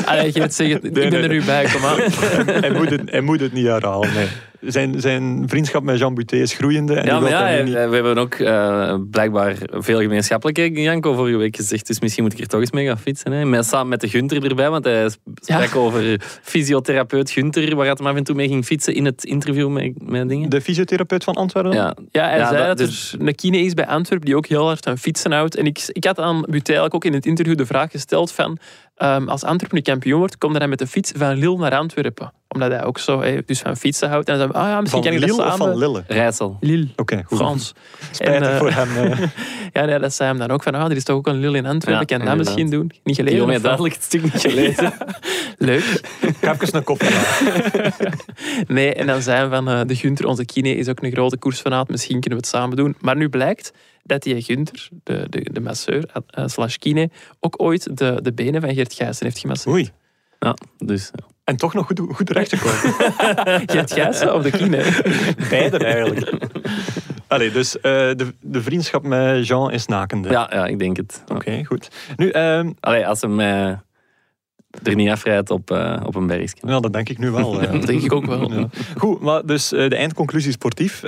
Allee, je het zeggen, ik ben nee, er nu bij, kom aan. hij, moet het, hij moet het niet herhalen. Nee. Zijn, zijn vriendschap met Jean Buté is groeiende. En Ja, maar niet. we hebben ook eh, blijkbaar veel gemeenschappelijk, heeft Janko vorige week gezegd. Dus misschien moet ik er toch eens mee gaan fietsen. Hè. Met, samen met de Gunter erbij, want hij sp- sprak over fysiotherapeut Gunter, waar hij hem af en toe mee ging fietsen in het interview met, met dingen. De fysiotherapeut van Antwerpen? Ja, Ja, hij Ja, zei dat- dat, dus- er een kine is bij Antwerpen die ook heel hard van fietsen houdt. En ik, ik had aan Buté eigenlijk ook in het interview de vraag gesteld van ehm, als Antwerpen nu kampioen wordt, kom dan met de fiets van Lille naar Antwerpen. Omdat hij ook zo dus van fietsen houdt. En dan zei hij, ah ja, misschien Van kan ik Lille dat samen... van Lille? Rijssel. Lille, Oké, goed. Frans. Spijtig En, eh, voor hem. eh. Ja, nee, dat zei hem dan ook van, ah, er is toch ook een Lille in Antwerpen, Ja, kan dat misschien doen? Niet gelezen? Duidelijk het stuk niet gelezen. Leuk. Ik ga even een kop halen. Nee, en dan zei hij van, eh, de Gunter, onze kine, is ook een grote koersfanaat, misschien kunnen we het samen doen. Maar nu blijkt dat die Gunter, de, de, de masseur eh, slash kine, ook ooit de, de benen van Geert Gijssen heeft gemasseerd. Oei. Ja, dus ja. En toch nog goed, goed terecht gekomen. Geert Gijssen of de kine? Beide eigenlijk. Allee, dus eh, de, de vriendschap met Jean is nakende. ja, ja, ik denk het. Oké, goed. Nu, ehm, Allee, als hem eh, er niet afrijdt op, eh, op een bergje. ja, dat denk ik nu wel. Dat denk ik ook wel. Ja. Goed, maar dus de eindconclusie sportief.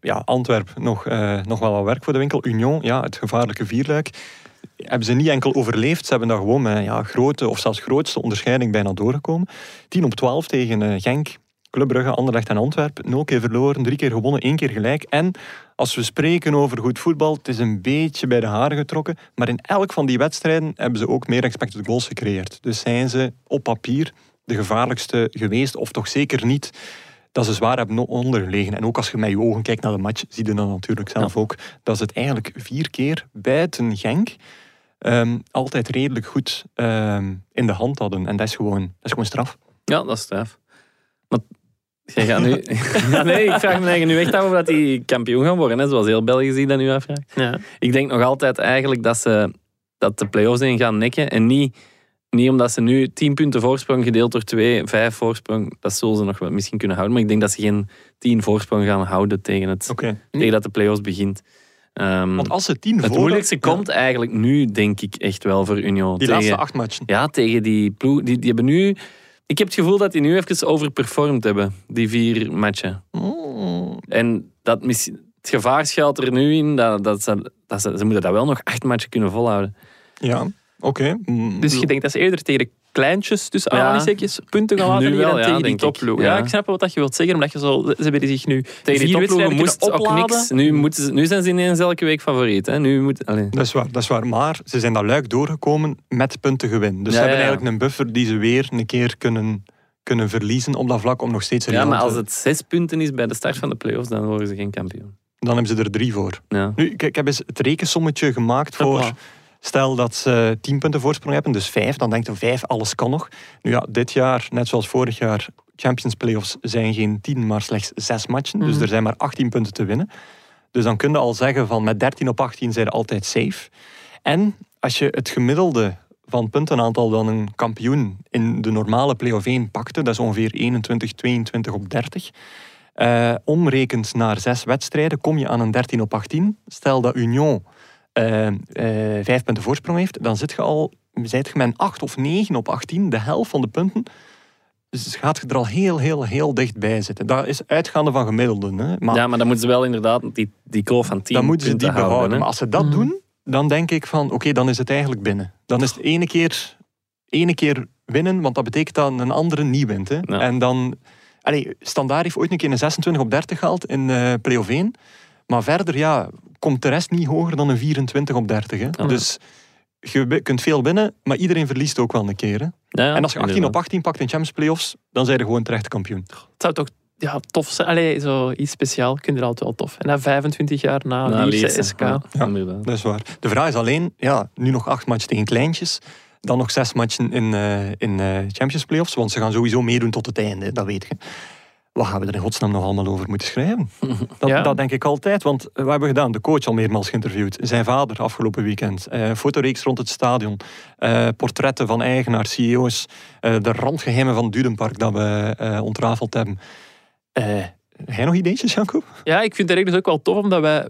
Ja, Antwerp, nog, nog wel wat werk voor de winkel. Union, ja, het gevaarlijke vierluik. Hebben ze niet enkel overleefd, ze hebben daar gewoon met ja, grote of zelfs grootste onderscheiding bijna doorgekomen. 10 op 12 tegen eh, Genk, Club Brugge, Anderlecht en Antwerpen. Nul keer verloren, drie keer gewonnen, één keer gelijk. En als we spreken over goed voetbal, het is een beetje bij de haren getrokken. Maar in elk van die wedstrijden hebben ze ook meer expected goals gecreëerd. Dus zijn ze op papier de gevaarlijkste geweest, of toch zeker niet dat ze zwaar hebben ondergelegen. En ook als je met je ogen kijkt naar de match, zie je dan natuurlijk zelf ook dat ze het eigenlijk vier keer buiten Genk ehm, altijd redelijk goed ehm, in de hand hadden. En dat is gewoon, dat is gewoon straf. Ja, dat is straf. Maar jij gaat nu... ja, nee, ik vraag me eigenlijk nu echt af of dat die kampioen gaan worden, hè, zoals heel België zich dat nu afvraagt. Ja. Ik denk nog altijd eigenlijk dat ze dat de play-offs in gaan nekken. En niet, niet omdat ze nu 10 punten voorsprong gedeeld door 2, 5 voorsprong. Dat zullen ze nog wel misschien kunnen houden. Maar ik denk dat ze geen 10 voorsprong gaan houden tegen, het, Oké. tegen dat de play-offs begint. Ehm, Want als ze tien het voor... moeilijkste Ja, komt eigenlijk nu, denk ik, echt wel voor Union. Die tegen, laatste acht matchen. Ja, tegen die ploeg. Die, die hebben nu... Ik heb het gevoel dat die nu even overperformed hebben, die vier matchen. Mm. En dat mis- het gevaar schuilt er nu in dat, dat, ze, dat ze, ze moeten dat wel nog acht matchen kunnen volhouden. Ja, oké. Mm. Dus je denkt dat ze eerder tegen de kleintjes, tussen Ja. aanhalingstekens, punten gaan laten wel, ja, tegen die topploeg. Ja. Ja. ik snap wel wat je wilt zeggen, omdat je zo, ze hebben zich nu Tegen die vier topploegen wedstrijden moest ook opladen. niks. Nu, moeten ze, nu zijn ze ineens elke week favoriet. Hè. Nu moet. Dat is, waar, dat is waar, maar ze zijn dat luik doorgekomen met punten gewin. Dus Ja, ze hebben eigenlijk een buffer die ze weer een keer kunnen, kunnen verliezen op dat vlak om nog steeds Ja, maar als het zes punten is bij de start van de play-offs, dan worden ze geen kampioen. Dan hebben ze er drie voor. Ja. Nu, ik, ik heb eens het rekensommetje gemaakt voor... Hopla. Stel dat ze 10 punten voorsprong hebben, dus 5, dan denkt je 5, alles kan nog. Nu ja, dit jaar, net zoals vorig jaar, Champions Playoffs zijn geen 10, maar slechts 6 matchen. Dus Mhm. er zijn maar 18 punten te winnen. Dus dan kun je al zeggen van met 13 op 18 zijn je altijd safe. En als je het gemiddelde van puntenaantal dan een kampioen in de normale play-off 1 pakte, dat is ongeveer 21, 22 op 30. eh, omrekend naar zes wedstrijden, kom je aan een 13 op 18. Stel dat Union vijf punten voorsprong heeft, dan zit je al zijt je met een 8 of 9 op 18, de helft van de punten. Dus gaat je er al heel, heel, heel dichtbij zitten. Dat is uitgaande van gemiddelden. Hè. Maar ja, maar dan moeten ze wel inderdaad die, die kloof van 10 dan moeten ze die houden. behouden. hè. Maar als ze dat Mhm. doen, dan denk ik van, oké, dan is het eigenlijk binnen. Dan is het ene keer, ene keer winnen, want dat betekent dat een andere niet wint. Hè. Ja. En dan... Allee, Standaard heeft ooit een keer een 26 op 30 gehaald in eh play-off 1. Maar verder, ja, komt de rest niet hoger dan een 24 op 30. Hè. Ja. Dus je kunt veel winnen, maar iedereen verliest ook wel een keer. Hè. Ja, en als je 18 op inderdaad. 18 pakt in Champions Playoffs, dan zijn je gewoon terecht kampioen. Het zou toch ja, tof zijn. Allee, zo iets speciaal kun je er altijd wel tof. En na 25 jaar na Na Lierse SK. Ja. Dat is waar. De vraag is alleen, ja, nu nog acht matchen tegen kleintjes. Dan nog zes matchen in, eh, in eh, Champions Playoffs. Want ze gaan sowieso meedoen tot het einde, dat weet je. Wat gaan we er in godsnaam nog allemaal over moeten schrijven? Dat, Ja. dat denk ik altijd. Want eh, wat hebben we gedaan? De coach al meermaals geïnterviewd. Zijn vader afgelopen weekend. Eh, fotoreeks rond het stadion. Eh, portretten van eigenaars, CEO's. eh, de randgeheimen van Dudenpark dat we eh, ontrafeld hebben. Eh, Jij nog ideetjes, Janko? Ja, ik vind het eigenlijk dus ook wel tof, omdat wij,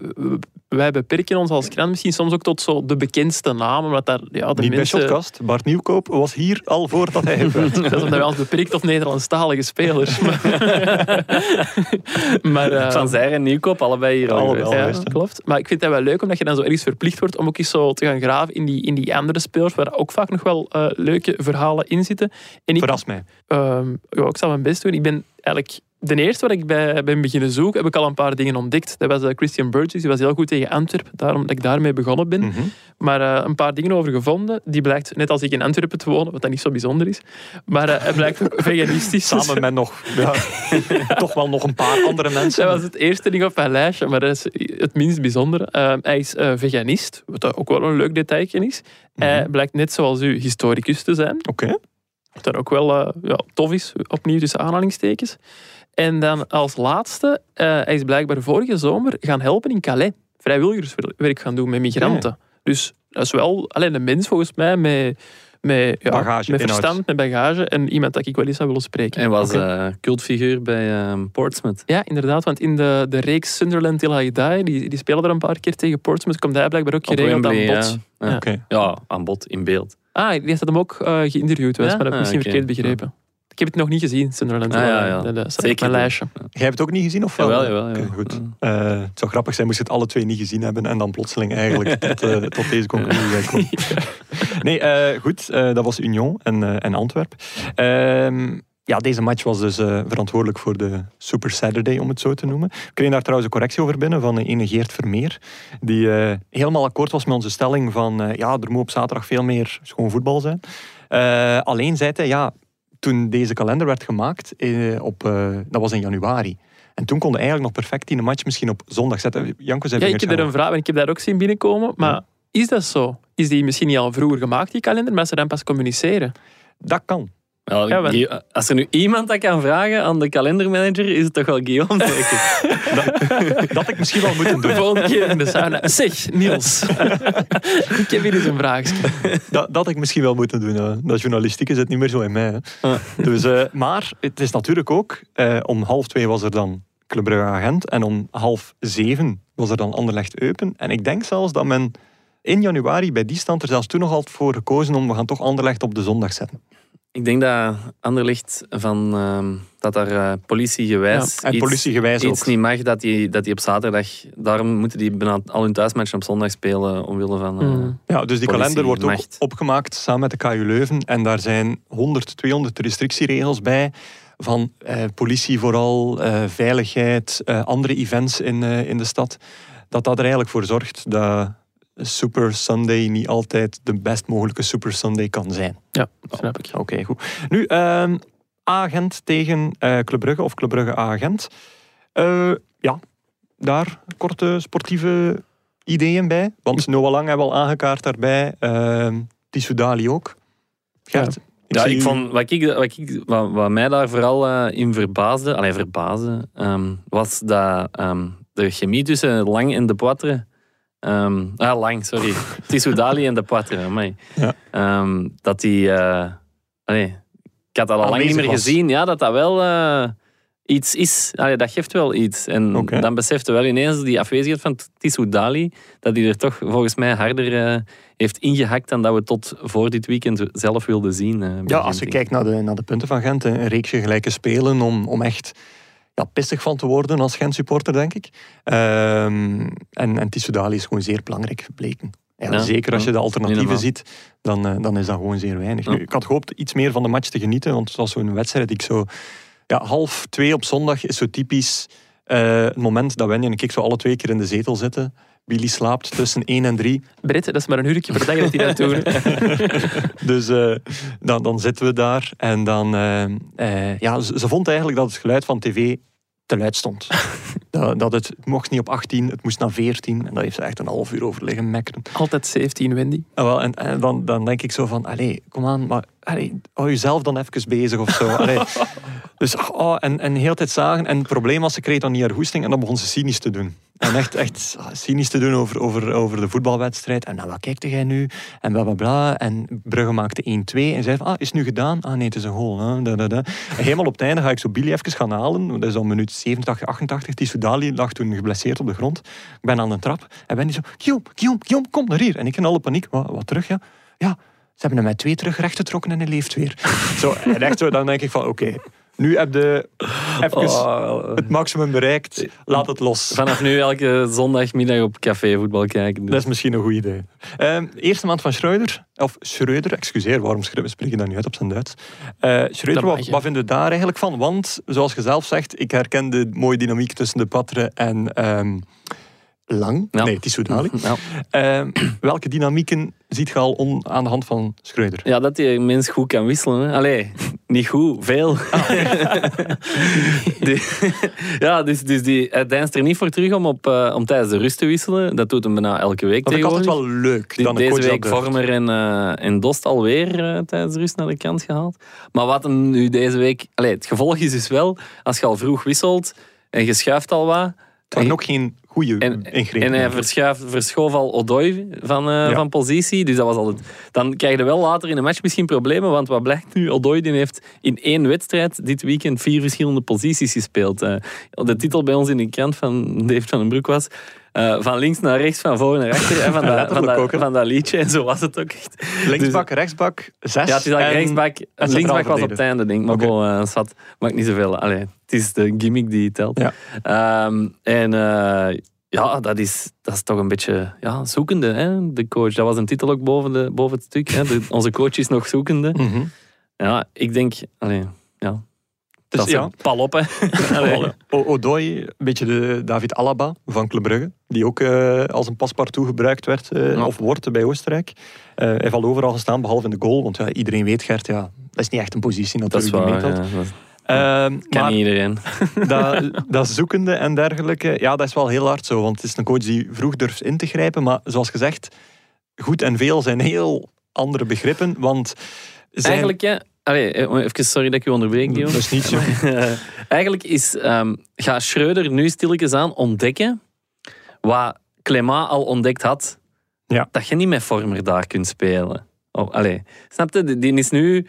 wij beperken ons als krant misschien soms ook tot zo de bekendste namen. Omdat daar, ja, de Niet bij mensen, Shotcast. Bart Nieuwkoop was hier al voordat hij werd. Dat is omdat wij ons beperkt tot Nederlandstalige spelers. Maar, maar, eh, Van Zijr en Nieuwkoop, allebei hier al geweest. ja, klopt. Maar ik vind dat wel leuk, omdat je dan zo ergens verplicht wordt om ook eens zo te gaan graven in die, in die andere spelers, waar ook vaak nog wel eh, leuke verhalen in zitten. En ik, Verras mij. Ehm, ja, ik zal mijn best doen. Ik ben eigenlijk de eerste waar ik bij ben beginnen zoeken, heb ik al een paar dingen ontdekt. Dat was eh, Christian Burgess, die was heel goed tegen Antwerpen, daarom dat ik daarmee begonnen ben. Mhm. Maar eh, een paar dingen over gevonden. Die blijkt, net als ik in Antwerpen te wonen, wat dat niet zo bijzonder is, maar eh, hij blijkt ook veganistisch. Samen met nog, ja, toch wel nog een paar andere mensen. Dat was het eerste ding op mijn lijstje, maar dat is het minst bijzondere. Eh, hij is eh, veganist, wat ook wel een leuk detailje is. Hij blijkt net zoals u historicus te zijn. Oké. Wat dat ook wel eh, ja, tof is, opnieuw tussen aanhalingstekens. En dan als laatste, eh, hij is blijkbaar vorige zomer gaan helpen in Calais. Vrijwilligerswerk gaan doen met migranten. Dus dat is wel alleen een mens volgens mij met, met, ja, Bagage, met inhoud. verstand, met bagage. En iemand dat ik wel eens zou willen spreken. En was Oké. eh, cultfiguur bij ehm, Portsmouth. Ja, inderdaad. Want in de, de reeks Sunderland Till I Die, die, die spelen er een paar keer tegen Portsmouth, komt hij blijkbaar ook geregeld aan bod. ja. Ja. Oké. Ja, aan bod, in beeld. Ah, die heeft hem ook eh, geïnterviewd, was, Ja? maar dat heb ik Ah, misschien oké. verkeerd begrepen. Ik heb het nog niet gezien, Sunderland Ah, ja, ja. Die. Dat, dat staat Zeker op mijn lijstje. Jij hebt het ook niet gezien, of wel? Jawel, jawel, jawel. goed. Ja. Eh, het zou grappig zijn moest je het alle twee niet gezien hebben en dan plotseling eigenlijk tot, eh, tot deze conclusie komen. Nee, eh, goed. eh, dat was Union en, eh, en Antwerp. Ja, deze match was dus eh, verantwoordelijk voor de Super Saturday, om het zo te noemen. We kregen daar trouwens een correctie over binnen van een ene Geert Vermeer, die eh, helemaal akkoord was met onze stelling van ja, er moet op zaterdag veel meer schoon voetbal zijn. Alleen zei hij, ja, toen deze kalender werd gemaakt, op, dat was in januari. En toen konden eigenlijk nog perfect die match misschien op zondag zetten. Janko zei Ja, ik heb er een vraag, en ik heb daar ook zien binnenkomen. Maar is dat zo? Is die misschien niet al vroeger gemaakt, die kalender, maar ze dan pas communiceren? Dat kan. Ja, maar- als er nu iemand dat kan vragen aan de kalendermanager, is het toch wel Guillaume? Dat had ik misschien wel moeten De doen. volgende keer in de sauna. Zeg, Niels. ik heb hier eens een vraagje. Dat, dat had ik misschien wel moeten doen. hè. Dat journalistieke zit niet meer zo in mij. Hè. Dus, eh, maar het is natuurlijk ook, eh, om half twee was er dan Club Brugge Agent en om half zeven was er dan Anderlecht Eupen. En ik denk zelfs dat men in januari bij die stand er zelfs toen nog altijd voor gekozen om we gaan toch Anderlecht op de zondag zetten. Ik denk dat Anderlicht van ehm, dat daar eh, politiegewijs En iets, politiegewijs iets niet mag, dat die, dat die op zaterdag... Daarom moeten die bijna al hun thuismatchen op zondag spelen, omwille van... eh, Mm. Ja, dus die kalender wordt ook opgemaakt samen met de KU Leuven. En daar zijn 100, 200 restrictieregels bij. Van eh, politie vooral, veiligheid, andere events in, in de stad. Dat dat er eigenlijk voor zorgt dat Super Sunday niet altijd de best mogelijke Super Sunday kan zijn. Ja, snap ik. Oké, goed. Nu, ehm A-agent tegen eh Club Brugge of Club Brugge A-agent. Eh, ja, daar korte sportieve ideeën bij. Want Noah Lang hebben we al aangekaart daarbij. Ehm Tissou Dali ook. Gert, Ja, ik u- vond, wat, ik, wat, ik, wat, wat mij daar vooral eh, in verbaasde, allee, verbaasde ehm, was dat ehm, de chemie tussen Lang en De Poitre... ehm, ah, Lang, sorry. Tissou Dali en De Poitre. Ja. Ehm, dat die... allee, ik had dat al lang niet Aanwezig meer was. gezien. Ja, dat dat wel eh, iets is. Allee, dat geeft wel iets. En dan besefte wel ineens die afwezigheid van Tissou Dali, dat hij er toch volgens mij harder eh, heeft ingehakt dan dat we tot voor dit weekend zelf wilden zien. Ja, als je kijkt naar de, naar de punten van Gent, een reeksje gelijke spelen om, om echt ja, pissig van te worden als Gent-supporter, denk ik. Ehm, en, en Tissou Dali is gewoon zeer belangrijk gebleken. Ja, Ja, zeker als je de alternatieven ziet, dan, eh, dan is dat gewoon zeer weinig. Nu, ik had gehoopt iets meer van de match te genieten, want het was zo'n wedstrijd ik zo... Ja, half twee op zondag is zo typisch eh, het moment dat Wendy en ik zo alle twee keer in de zetel zitten. Billy slaapt tussen 1 en 3. Brett, dat is maar een uurtje per dag dat die dat doen. Dus eh, dan, dan zitten we daar en dan... ja, ze, ze vond eigenlijk dat het geluid van tv te luid stond. dat, dat het, mocht niet op 18, het moest naar 14. En daar heeft ze echt een half uur over liggen mekkeren. Altijd 17, Wendy. En, wel, en, en dan, dan denk ik zo van, allee, kom aan, maar allee, hou jezelf dan even bezig of zo. Allee. Dus, oh, en, en heel tijd zagen. En het probleem was, ze kreeg dan niet haar hoesting en dan begon ze cynisch te doen. En echt, echt cynisch te doen over, over, over de voetbalwedstrijd. En nou, wat kijkt jij nu? En bla bla bla. En Brugge maakte 1-2. En zei van, ah, is nu gedaan? Ah nee, het is een goal. Hè. En helemaal op het einde ga ik zo Billy even gaan halen. Dat is al minuut 87, 88. Die Soudali lag toen geblesseerd op de grond. Ik ben aan de trap. En ben die zo, Guillaume, Guillaume, Guillaume, kom naar hier. En ik in alle paniek. Wat, wat terug, ja? Ja, ze hebben hem met twee terug rechtgetrokken en hij leeft weer. zo, en echt zo, dan denk ik van, oké, nu heb je even Oh, het maximum bereikt. Laat het los. vanaf nu elke zondagmiddag op café voetbal kijken. Dat is misschien een goed idee. Ehm, eerste maand van Schreuder, of Schreuder, excuseer, waarom spreek je dat nu uit op zijn Duits? Eh Schreuder, wat vinden we daar eigenlijk van? Want, zoals je zelf zegt, ik herken de mooie dynamiek tussen de Patre en ehm, Lang. Ja. Nee, Tissoudali. Ja. Ehm, welke dynamieken ziet je al on- aan de hand van Schreuder? Ja, dat die mens goed kan wisselen. Hè. Allee, niet goed, veel. Die- ja, dus, dus die, hij deinst er niet voor terug om, op, eh, om tijdens de rust te wisselen. Dat doet hem bijna elke week Dat ik altijd wel leuk. Die- dan Deze coach week. Vormer en, eh, en Dost alweer eh, tijdens de rust naar de kant gehaald. Maar wat hem nu deze week... Allee, het gevolg is dus wel, als je al vroeg wisselt en je schuift al wat... Het ook geen goede En, en hij verschoof al Odoi van, eh, Ja. van positie. Dus dat was altijd. Dan krijg je wel later in de match misschien problemen. Want wat blijkt nu? Odoi die heeft in één wedstrijd dit weekend vier verschillende posities gespeeld. Eh, de titel bij ons in de krant van Dave van den Broek was. eh, van links naar rechts, van voor naar achter. En van, dat, van, ook, van dat liedje. En zo was het ook echt. Linksbak, rechtsbak, zes. Ja, het is eigenlijk en- rechtsbak. en Linksbak was op het einde, denk ik. Maar Oké. bon, eh, zat, maakt niet zoveel. Allee, het is de gimmick die telt. Ja. Ehm, en ja, dat is, dat is toch een beetje ja, zoekende, hè, de coach. Dat was een titel ook boven, de, boven het stuk. Hè. De- onze coach is nog zoekende. Mhm. Ja, ik denk... Allee, ja, Dus dat is ja, pal op, hè. Odoi, een beetje de David Alaba van Club Brugge, die ook eh, als een paspartout gebruikt werd eh, Ja. of wordt bij Oostenrijk. Eh, hij al overal gestaan, behalve in de goal, want ja, iedereen weet, Gert, ja, dat is niet echt een positie Dat is natuurlijk die waar. meetelt. Ja, dat Ehm, kan maar iedereen. dat, dat zoekende en dergelijke, ja, dat is wel heel hard zo, want het is een coach die vroeg durft in te grijpen, maar zoals gezegd, goed en veel zijn heel andere begrippen, want zijn... Eigenlijk, ja... Allee, eh, even sorry dat ik je onderbreek, Guillaume. Dat is niet zo. Eigenlijk is, ehm gaat Schreuder nu stilletjes aan ontdekken wat Clément al ontdekt had. Ja. Dat je niet met Vormer daar kunt spelen. Oh, allee. Snap je? Die is nu...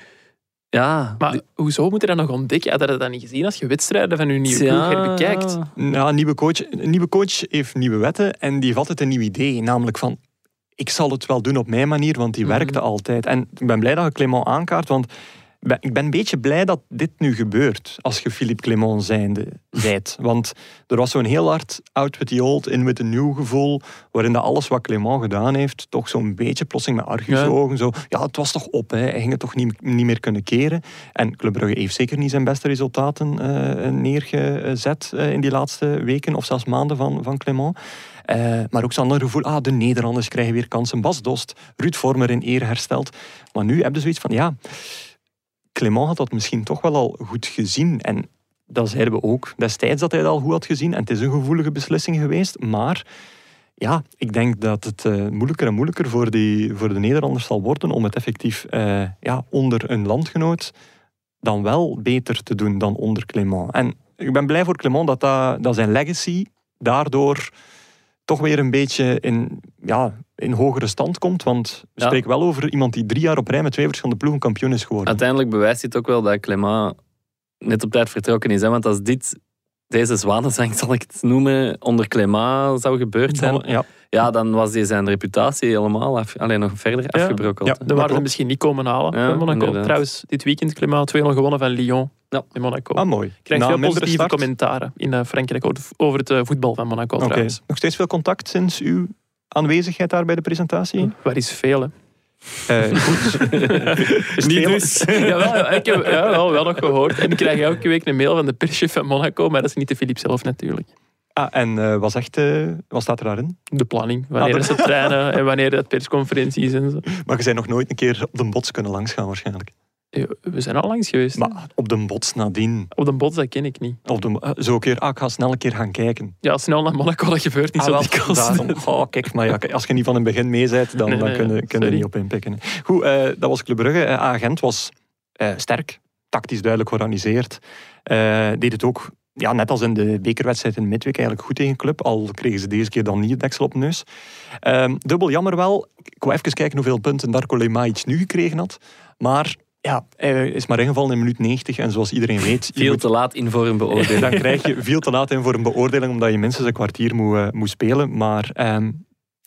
Ja. Maar hoezo moet je dat nog ontdekken? Had je dat dan niet gezien als je wedstrijden van je nieuwe ploeg herbekijkt? Ja, een nieuwe coach, een nieuwe coach heeft nieuwe wetten en die heeft altijd een nieuw idee. Namelijk van, ik zal het wel doen op mijn manier, want die Mhm. werkte altijd. En ik ben blij dat je Clément aankaart, want ik ben een beetje blij dat dit nu gebeurt, als je Philippe Clément zijnde zijt. Want er was zo'n heel hard out with the old, in with the new gevoel, waarin dat alles wat Clément gedaan heeft, toch zo'n beetje plotseling met argusogen, zo, ja, het was toch op, hè. hij ging het toch niet, niet meer kunnen keren. En Club Brugge heeft zeker niet zijn beste resultaten eh, neergezet eh, in die laatste weken of zelfs maanden van, van Clément. Eh, maar ook zo'n ander gevoel, ah, de Nederlanders krijgen weer kansen. Bas Dost, Ruud Vormer in eer hersteld. Maar nu heb je zoiets van, ja, Clément had dat misschien toch wel al goed gezien. En dat zeiden we ook destijds dat hij het al goed had gezien. En het is een gevoelige beslissing geweest. Maar ja, ik denk dat het eh, moeilijker en moeilijker voor, die, voor de Nederlanders zal worden om het effectief eh, ja, onder een landgenoot dan wel beter te doen dan onder Clément. En ik ben blij voor Clément dat, dat, dat zijn legacy daardoor toch weer een beetje in, ja, in hogere stand komt. Want we Ja. spreken wel over iemand die drie jaar op rij met twee verschillende ploegen kampioen is geworden. Uiteindelijk bewijst dit ook wel dat Clément net op tijd vertrokken is. Hè? Want als dit, deze zwanenzang, zal ik het noemen, onder Clément zou gebeurd zijn, ja. ja, dan was die zijn reputatie helemaal af, alleen nog verder Ja. afgebrokkeld. Ja. Dan waren ze misschien niet komen halen Monaco. inderdaad. Trouwens, dit weekend Clément 2-0 gewonnen van Lyon Ja. in Monaco. Ah, mooi. Krijgt Na veel positieve start. commentaren in eh, Frankrijk over- over het eh, voetbal van Monaco Oké. trouwens. Nog steeds veel contact sinds uw aanwezigheid daar bij de presentatie? Waar is veel, hè? Eh, goed. Niet dus. Jawel, ik heb ja, wel, wel nog gehoord. En ik krijg elke week een mail van de perschef van Monaco, maar dat is niet de Philippe zelf natuurlijk. Ah, en eh, wat, zegt, eh, wat staat er daarin? De planning, wanneer Ah, ze trainen en wanneer het persconferentie is en zo. Maar je zijn nog nooit een keer op de bots kunnen langsgaan waarschijnlijk. Ja, We zijn al langs geweest. hè. Maar op de bots nadien. Op de bots, dat ken ik niet. Op de, eh, zo een keer, ah, ik ga snel een keer gaan kijken. Ja, snel naar Monaco, dat gebeurt niet Ah, zo dikwijls. Oh, kijk, maar ja, als je niet van het begin mee bent, dan, Nee, dan nee, ja. kunnen we Sorry. niet op inpikken. Goed, eh, dat was Club Brugge. Eh, Agent was eh, sterk, tactisch duidelijk georganiseerd. Eh, deed het ook ja, net als in de bekerwedstrijd in Midweek eigenlijk goed tegen club. Al kregen ze deze keer dan niet het deksel op de neus. Ehm, dubbel jammer wel. Ik wou even kijken hoeveel punten Darko Lemajic nu gekregen had. Maar ja, hij is maar ingevallen in minuut 90. En zoals iedereen weet... je Veel moet- te laat in voor een beoordeling. dan krijg je veel te laat in voor een beoordeling, omdat je minstens een kwartier moet, eh, moet spelen. Maar ehm,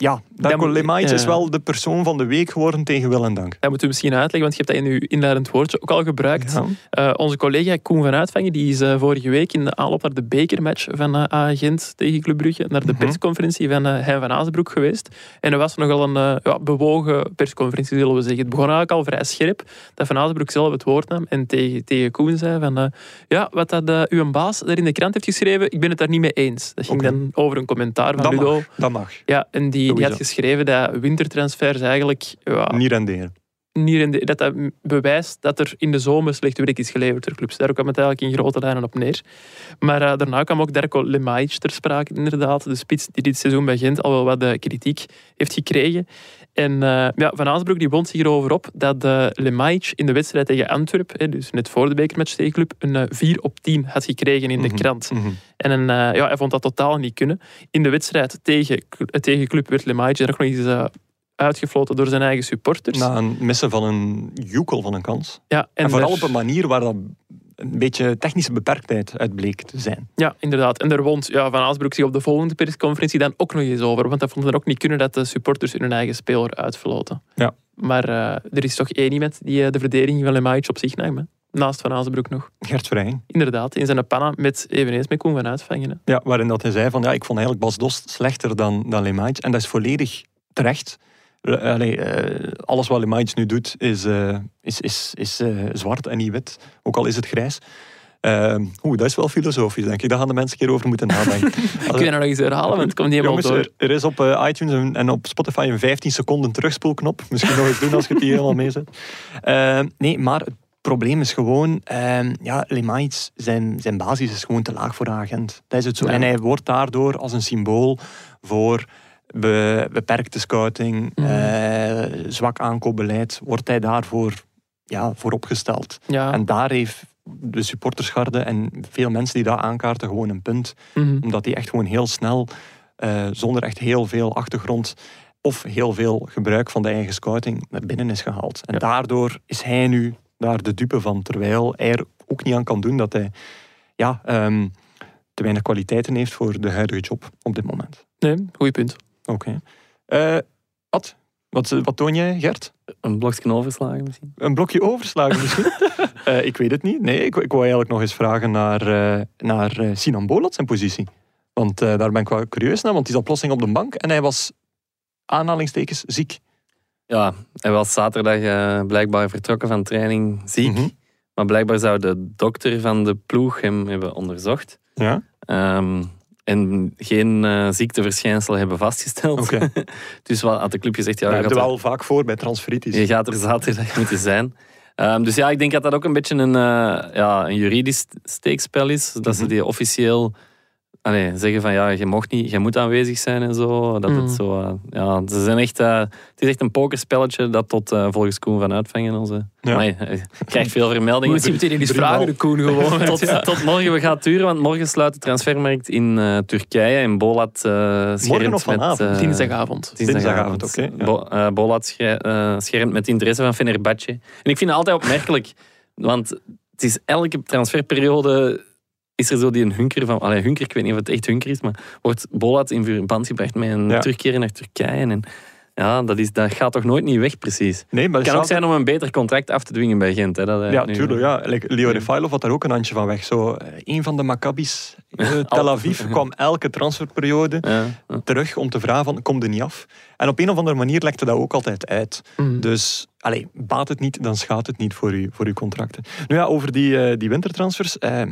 ja, Darko ja. is wel de persoon van de week geworden tegen wil en dank. Dat moeten we misschien uitleggen, want je hebt dat in je inleidend woordje ook al gebruikt. Ja. Eh, onze collega Koen van Uitvangen die is eh, vorige week in de aanloop naar de bekermatch van eh Agent tegen Club Brugge naar de Mhm. persconferentie van eh Hein van Azenbroek geweest. En er was nogal een eh, ja, bewogen persconferentie, zullen we zeggen. Het begon eigenlijk al vrij scherp dat Van Azenbroek zelf het woord nam en tegen, tegen Koen zei van eh, ja, wat dat eh, uw baas daar in de krant heeft geschreven, ik ben het daar niet mee eens. Dat ging dan over een commentaar van Dat Ludo. mag. Dat mag. Ja, en die, die had geschreven dat wintertransfers eigenlijk ja, Niet renderen. niet de- dat dat bewijst dat er in de zomer slecht werk is geleverd door clubs. Daar kwam het eigenlijk in grote lijnen op neer. Maar eh, daarna kwam ook Darko Lemajic ter sprake, inderdaad. De spits die dit seizoen bij Gent al wel wat eh, kritiek heeft gekregen. En eh, ja, Van Aasbroek die wond zich erover op dat uh, in de wedstrijd tegen Antwerp, hè, dus net voor de bekermatch tegen club, een eh, 4 op 10 had gekregen in de Mhm. krant. Mhm. En een, ja, hij vond dat totaal niet kunnen. In de wedstrijd tegen, tegen club werd Lemajic er ook nog eens uitgefloten door zijn eigen supporters. Na een missen van een joekel van een kans. ja, En, en vooral er- op een manier waar dat een beetje technische beperktheid uit bleek te zijn. Ja, inderdaad. En daar wond ja, Van Aasbroek zich op de volgende persconferentie dan ook nog eens over. Want hij vond het ook niet kunnen dat de supporters hun eigen speler uitfloten. Ja. Maar eh, er is toch één iemand die eh, de verdediging van Lemajic op zich nam. hè. Naast Van Azenbroek nog. Gert Vrij. Inderdaad, in zijn panna met eveneens met Koen van Uitvangen. hè. Ja, waarin dat hij zei van ja, ik vond eigenlijk Bas Dost slechter dan, dan Lemajic. En dat is volledig terecht. Eh, allee, alles wat Lemajic nu doet is, eh, is, is, is eh, zwart en niet wit. Ook al is het grijs. Eh, Oeh, dat is wel filosofisch, denk ik. Daar gaan de mensen een keer over moeten nadenken. Kun je dat nog eens herhalen, want het komt niet helemaal door. er, is op iTunes en, en op Spotify een 15 seconden terugspoelknop. Misschien nog eens doen als je het hier helemaal meezet. Eh, nee, maar het probleem is gewoon... eh, ja, Lemajic, zijn, zijn basis is gewoon te laag voor de agent. Dat is het zo. Ja. En hij wordt daardoor als een symbool voor be- beperkte scouting, Mhm. eh, zwak aankoopbeleid, wordt hij daarvoor ja, voor opgesteld. Ja. En daar heeft de supportersgarde en veel mensen die dat aankaarten gewoon een punt Mhm. omdat die echt gewoon heel snel, eh, zonder echt heel veel achtergrond of heel veel gebruik van de eigen scouting, naar binnen is gehaald. En Ja. daardoor is hij nu daar de dupe van, terwijl hij er ook niet aan kan doen dat hij ja, ehm, te weinig kwaliteiten heeft voor de huidige job op dit moment. Nee, goeie punt. Oké. Eh, wat? wat? Wat toon jij, Gert? Een blokje overslagen misschien. Een blokje overslagen misschien? Eh, ik weet het niet. Nee, ik, ik wou eigenlijk nog eens vragen naar, eh, naar Sinan Bolat zijn positie. Want daar ben ik wel curieus naar, want die zat plotseling op de bank en hij was aanhalingstekens ziek. Ja, hij was zaterdag blijkbaar vertrokken van training ziek. Mhm. Maar blijkbaar zou de dokter van de ploeg hem hebben onderzocht. Ja? Ehm, en geen eh, ziekteverschijnsel hebben vastgesteld. Oké. dus wat had de club gezegd, ja, dat heb je er, wel vaak voor bij transferitis. je gaat er zaterdag moeten zijn. Ehm, dus ja, ik denk dat dat ook een beetje een, eh, ja, een juridisch steekspel is. Dat ze Mhm. die officieel allee, zeggen van ja, je mocht niet, je moet aanwezig zijn en zo. Dat het zo eh, ja, ze zijn echt, eh, het is echt een pokerspelletje dat tot eh, volgens Koen van Uitvangen onze... Ja. Je krijgt veel vermeldingen. moet je meteen eens Driemaal. vragen, de Koen, gewoon. tot, Ja. tot morgen we gaan het duren, want morgen sluit de transfermarkt in eh, Turkije. En Bolat eh schermt of vanavond? met... eh, Dinsdagavond. Dinsdagavond, oké, ja. Bo- Bolat sche- schermt met interesse van Fenerbahce. En ik vind het altijd opmerkelijk, want het is elke transferperiode is er zo die een hunker van... Allee, hunker, ik weet niet of het echt hunker is, maar wordt Bolat in verband gebracht met een Ja. terugkeren naar Turkije. En ja, dat, is, dat gaat toch nooit niet weg, precies. Nee, maar Het kan ook zijn om een beter contract af te dwingen bij Gent. Hè, dat hij Ja, nu- tuurlijk. Ja. Like, Leo. Refailov had daar ook een handje van weg. Zo, eh, een van de Maccabi's, eh, Tel Aviv, kwam elke transferperiode Ja, terug om te vragen van, kom er niet af? En op een of andere manier lekte dat ook altijd uit. Mhm. Dus allee, baat het niet, dan schaadt het niet voor, u, voor uw contracten. Nu ja, over die, eh, die wintertransfers. eh,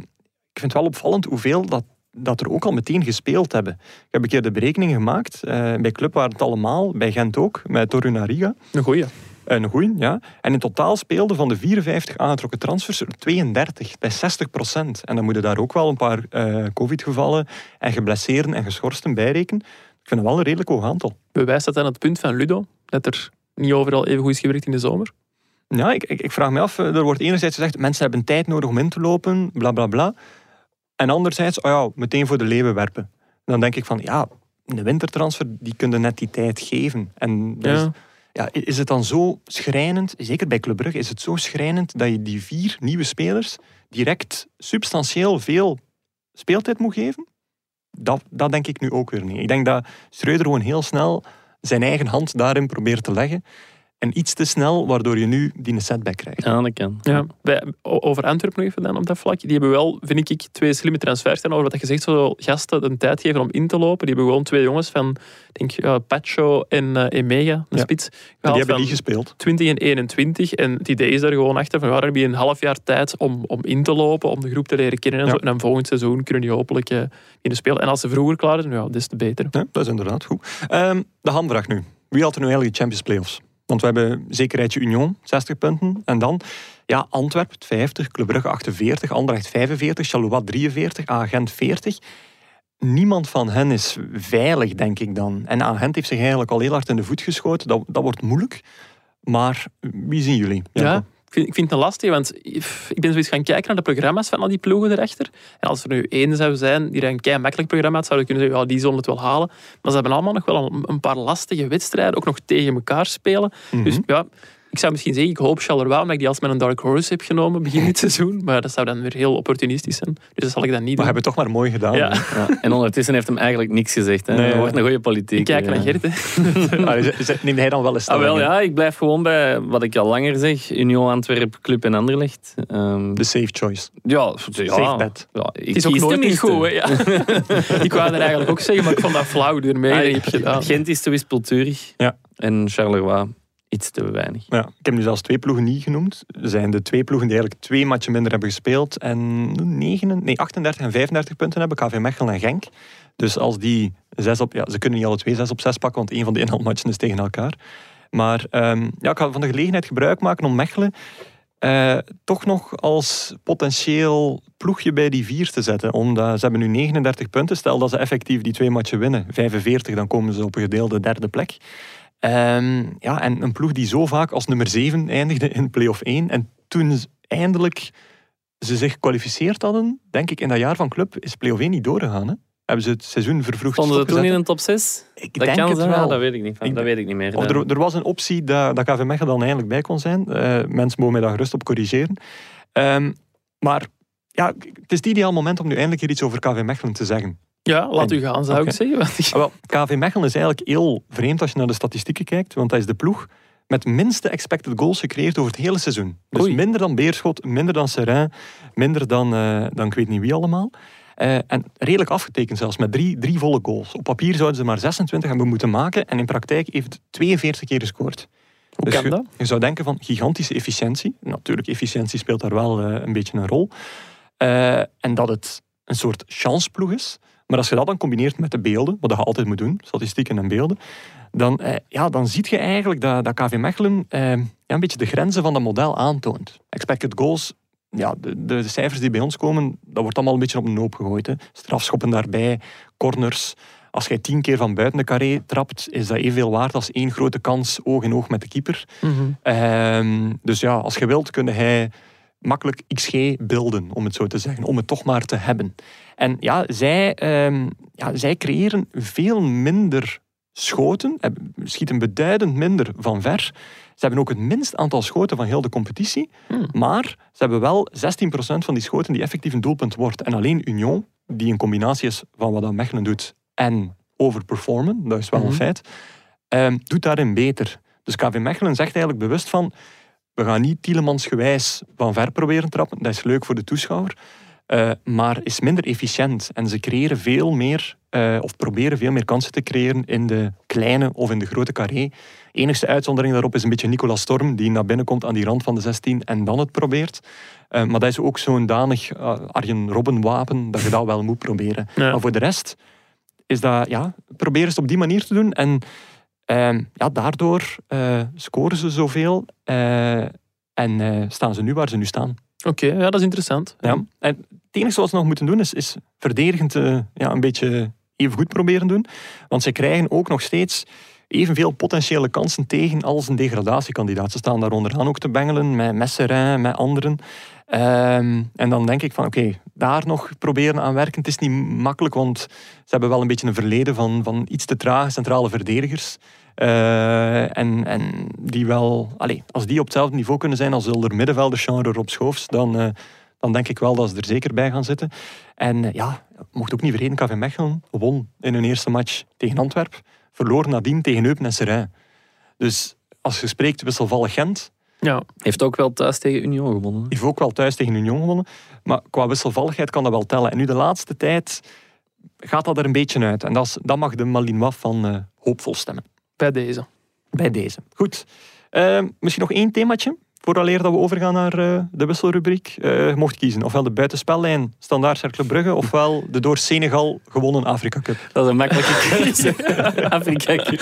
vind het wel opvallend hoeveel dat, dat er ook al meteen gespeeld hebben. Ik heb een keer de berekening gemaakt. eh, bij Club waren het allemaal, bij Gent ook, met Torunariga. Een goeie. Een goeie, ja. En in totaal speelden van de 54 aangetrokken transfers er 32. Dat is 60 procent. En dan moeten daar ook wel een paar eh, covid-gevallen en geblesseerden en geschorsten bij rekenen. Ik vind dat wel een redelijk hoog aantal. Bewijst dat aan het punt van Ludo? Dat er niet overal even goed is gewerkt in de zomer? Ja, ik, ik, ik vraag me af, eh, er wordt enerzijds gezegd, mensen hebben tijd nodig om in te lopen, bla bla bla. En anderzijds, oh ja, meteen voor de leeuwen werpen. Dan denk ik van, ja, de wintertransfer, die kun je net die tijd geven. En Ja. ja, is het dan zo schrijnend, zeker bij Club Brugge, is het zo schrijnend dat je die vier nieuwe spelers direct substantieel veel speeltijd moet geven? Dat, dat denk ik nu ook weer niet. Ik denk dat Schreuder gewoon heel snel zijn eigen hand daarin probeert te leggen. En iets te snel, waardoor je nu die setback krijgt. Ja, dat kan. Ja, bij, over Antwerpen nog even dan op dat vlak. Die hebben wel, vind ik, twee slimme transfers gedaan. Over wat je zegt, zo gasten de tijd geven om in te lopen. Die hebben gewoon twee jongens van, ik denk Pacho en eh, Emega, de Ja. spits. Die hebben niet gespeeld. 20 en 21. En het idee is daar gewoon achter van, heb je een half jaar tijd om, om in te lopen, om de groep te leren kennen. En, Ja. zo. en dan volgend seizoen kunnen die hopelijk eh, in de spelen. En als ze vroeger klaar zijn, ja, des te beter. Ja, dat is inderdaad goed. Ehm, de hamvraag nu. Wie had er nu eigenlijk de Champions Playoffs? Want we hebben zekerheidje Union, 60 punten. En dan ja, Antwerpen 50, Club Brugge 48, Anderlecht 45, Charleroi 43, Agent 40. Niemand van hen is veilig, denk ik dan. En Agent heeft zich eigenlijk al heel hard in de voet geschoten. Dat, dat wordt moeilijk. Maar wie zien jullie? Ja? Ik vind, ik vind het een lastig, want ik ben zoiets gaan kijken naar de programma's van al die ploegen erachter. En als er nu één zou zijn die een kei makkelijk programma had, zouden we kunnen zeggen, ja, die zullen het wel halen. Maar ze hebben allemaal nog wel een, een paar lastige wedstrijden, ook nog tegen elkaar spelen. Mhm. Dus ja, ik zou misschien zeggen, ik hoop Charleroi, omdat ik die als met een dark horse heb genomen begin dit seizoen. Maar dat zou dan weer heel opportunistisch zijn. Dus dat zal ik dan niet We doen. hebben het toch maar mooi gedaan. Ja. En ondertussen heeft hem eigenlijk niks gezegd. Hè. Nee, dat ja. wordt een goede politiek. Ik kijk ja. naar Gert. hè. Ah, Neemt hij dan wel eens Ah, wel, ja, ik blijf gewoon bij wat ik al langer zeg. Union Antwerp, Club en Anderlecht. Ehm, De safe choice. ja, ja, Safe bet. ja, ik Het is ook nooit niet goed. Hè, ja. ik wou dat eigenlijk ook zeggen, maar ik vond dat flauw door mee. gedaan. Gent is te wispelturig. Ja. En Charleroi iets te weinig. Ja, ik heb nu zelfs twee ploegen niet genoemd. Zijn de twee ploegen die eigenlijk twee matchen minder hebben gespeeld en 9, nee, 38 en 35 punten hebben, KV Mechelen en Genk. Dus als die zes op, ja, ze kunnen niet alle twee zes op zes pakken, want één van de inhaalmatchen is tegen elkaar. Maar ehm, ja, ik ga van de gelegenheid gebruik maken om Mechelen eh, toch nog als potentieel ploegje bij die vier te zetten. Omdat ze hebben nu 39 punten. Stel dat ze effectief die twee matchen winnen, 45, dan komen ze op een gedeelde derde plek. Ehm, ja, en een ploeg die zo vaak als nummer 7 eindigde in play-off 1. En toen ze eindelijk ze zich gekwalificeerd hadden, denk ik in dat jaar van club, is play-off 1 niet doorgegaan. Hè? Hebben ze het seizoen vervroegd Stonden ze toen in een top 6? Ik Dat denk kan het wel. ja, dat weet ik niet. Ik- dat weet ik niet meer. Of er, er was een optie dat, dat KV Mechelen dan eindelijk bij kon zijn. Eh, mensen mogen mij daar gerust op corrigeren. Ehm, maar ja, het is het ideaal moment om nu eindelijk hier iets over KV Mechelen te zeggen. Ja, laat En- u gaan, zou ik zeggen. Want Ah, wel, KV Mechelen is eigenlijk heel vreemd als je naar de statistieken kijkt, want dat is de ploeg met minste expected goals gecreëerd over het hele seizoen. Dus Oei. minder dan Beerschot, minder dan Serrain, minder dan, eh, dan ik weet niet wie allemaal. Eh, en redelijk afgetekend zelfs, met drie, drie volle goals. Op papier zouden ze maar 26 hebben moeten maken en in praktijk heeft het 42 keer gescoord. Hoe Dus kan je, dat? je zou denken van gigantische efficiëntie. Natuurlijk, efficiëntie speelt daar wel eh, een beetje een rol. En dat het een soort chanceploeg is. Maar als je dat dan combineert met de beelden, wat je altijd moet doen, statistieken en beelden, dan, eh, ja, dan zie je eigenlijk dat, dat KV Mechelen eh, ja, een beetje de grenzen van dat model aantoont. Expected goals, ja, de, de cijfers die bij ons komen, dat wordt allemaal een beetje op een hoop gegooid. Hè. Strafschoppen daarbij, corners. Als jij tien keer van buiten de carré trapt, is dat evenveel waard als één grote kans oog in oog met de keeper. Mhm. Ehm, dus ja, als je wilt, kun hij makkelijk XG beelden, om het zo te zeggen, om het toch maar te hebben. En ja, zij, ehm, ja, zij creëren veel minder schoten, hebben- schieten beduidend minder van ver. Ze hebben ook het minst aantal schoten van heel de competitie, Hmm. maar ze hebben wel 16% van die schoten die effectief een doelpunt wordt. En alleen Union, die een combinatie is van wat Mechelen doet en overperformen, dat is wel een feit, ehm, doet daarin beter. Dus KV Mechelen zegt eigenlijk bewust van we gaan niet Tielemans gewijs van ver proberen trappen. Dat is leuk voor de toeschouwer. eh, maar is minder efficiënt. En ze creëren veel meer, eh, of proberen veel meer kansen te creëren in de kleine of in de grote carré. Enigste uitzondering daarop is een beetje Nicolas Storm, die naar binnen komt aan die rand van de 16 en dan het probeert. Eh, maar dat is ook zo'n danig Arjen Robben wapen dat je dat wel moet proberen. Ja. Maar voor de rest is dat, ja, probeer eens op die manier te doen. En ehm, ja, daardoor eh, scoren ze zoveel eh, en eh, staan ze nu waar ze nu staan. Oké, ja, dat is interessant. Ja. En het enige wat ze nog moeten doen is, is verdedigend ja, een beetje even goed proberen doen. Want ze krijgen ook nog steeds evenveel potentiële kansen tegen als een degradatiekandidaat. Ze staan daar onderaan ook te bengelen met Messerin, met anderen. Ehm, en dan denk ik van oké, daar nog proberen aan werken. Het is niet makkelijk, want ze hebben wel een beetje een verleden van, van iets te trage centrale verdedigers. Eh, en, en die wel, allez, als die op hetzelfde niveau kunnen zijn als Wilder middenvelder, genre Rob Schoofs, dan, eh, dan denk ik wel dat ze er zeker bij gaan zitten. En eh, ja, mocht ook niet vergeten, KV Mechelen won in hun eerste match tegen Antwerp, verloor nadien tegen Eupen en Serijn. Dus als je spreekt wisselvallig Gent, Ja, Heeft ook wel thuis tegen Union gewonnen. heeft ook wel thuis tegen Union gewonnen. Maar qua wisselvalligheid kan dat wel tellen. En nu de laatste tijd gaat dat er een beetje uit. En dat, is, dat mag de Malinois van eh, hoopvol stemmen. bij deze. Bij deze. Goed. Eh, misschien nog één themaatje. Vooraleer dat we overgaan naar eh, de wisselrubriek. Eh, je mocht kiezen. Ofwel de buitenspellijn Standaard Cercle Brugge. Ofwel de door Senegal gewonnen Afrika Cup. Dat is een makkelijke keuze. Afrika Cup.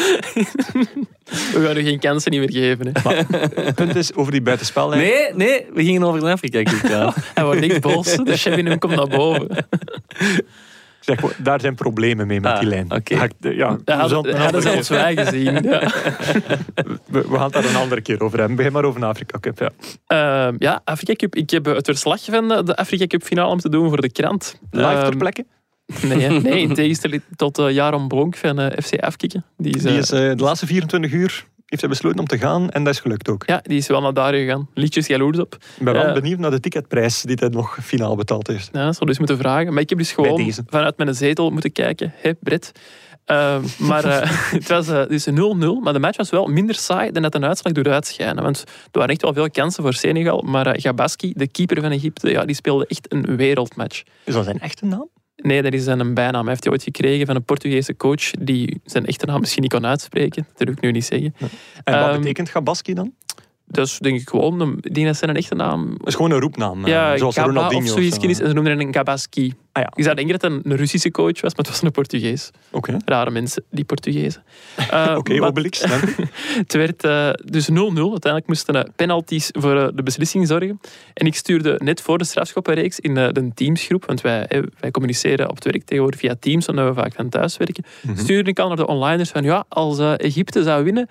We gaan nu geen kansen niet meer geven. Hè. Het punt is over die buitenspellijn. Nee, nee, we gingen over de Afrika Cup. Hij wordt niks boos. De chef in hem komt naar boven. Zeg, daar zijn problemen mee met Ah, die lijn. oké. Ja, hij een had andere zelfs wij gezien. Ja. we, we gaan het daar een andere keer over hebben. Begin maar over de Afrika Cup. Ja. Ehm, ja, Afrika Cup. Ik heb het verslag van de- Afrika Cup finale om te doen voor de krant. Live ter Ehm, plekke. Nee, nee, in tegenstelling tot uh, Jaron Bronk van eh, FC Afkikken. Die is, Die is eh, de laatste 24 uur heeft hij besloten om te gaan en dat is gelukt ook. ja, die is wel naar daar gegaan. Liedjes jaloers op. Ik ben wel Eh, benieuwd naar de ticketprijs die hij nog finaal betaald heeft. Ja, dat zou dus moeten vragen. Maar ik heb dus gewoon vanuit mijn zetel moeten kijken. Hé, Brett. Ehm, maar eh, het was eh, dus 0-0. Maar de match was wel minder saai dan dat een uitslag doet uitschijnen. Want er waren echt wel veel kansen voor Senegal. Maar eh, Gabaski, de keeper van Egypte, ja, die speelde echt een wereldmatch. Is dat zijn echte naam? Nee, dat is een bijnaam. Hij heeft die ooit gekregen van een Portugese coach die zijn echte naam misschien niet kon uitspreken. Dat durf ik nu niet zeggen. En wat Ehm, betekent Gabaski dan? Dus denk ik gewoon, een- ik denk dat zijn een echte naam Dat is gewoon een roepnaam. eh, ja, zoals Gaba Ronaldinho. of zoiets zo. is. En ze noemden hem een Gabaski. Ah ja, Ik zou denken dat het een Russische coach was, maar het was een Portugees. oké. Rare mensen, die Portugezen. Eh, Oké, Obelix. het werd eh, dus 0-0. Uiteindelijk moesten uh, penalties voor eh, de beslissing zorgen. En ik stuurde net voor de strafschoppenreeks in eh, de teamsgroep, want wij, eh, wij communiceren op het werk tegenwoordig via Teams, omdat we vaak van thuis werken, Mhm. stuurde ik al naar de onliners van ja, als eh, Egypte zou winnen,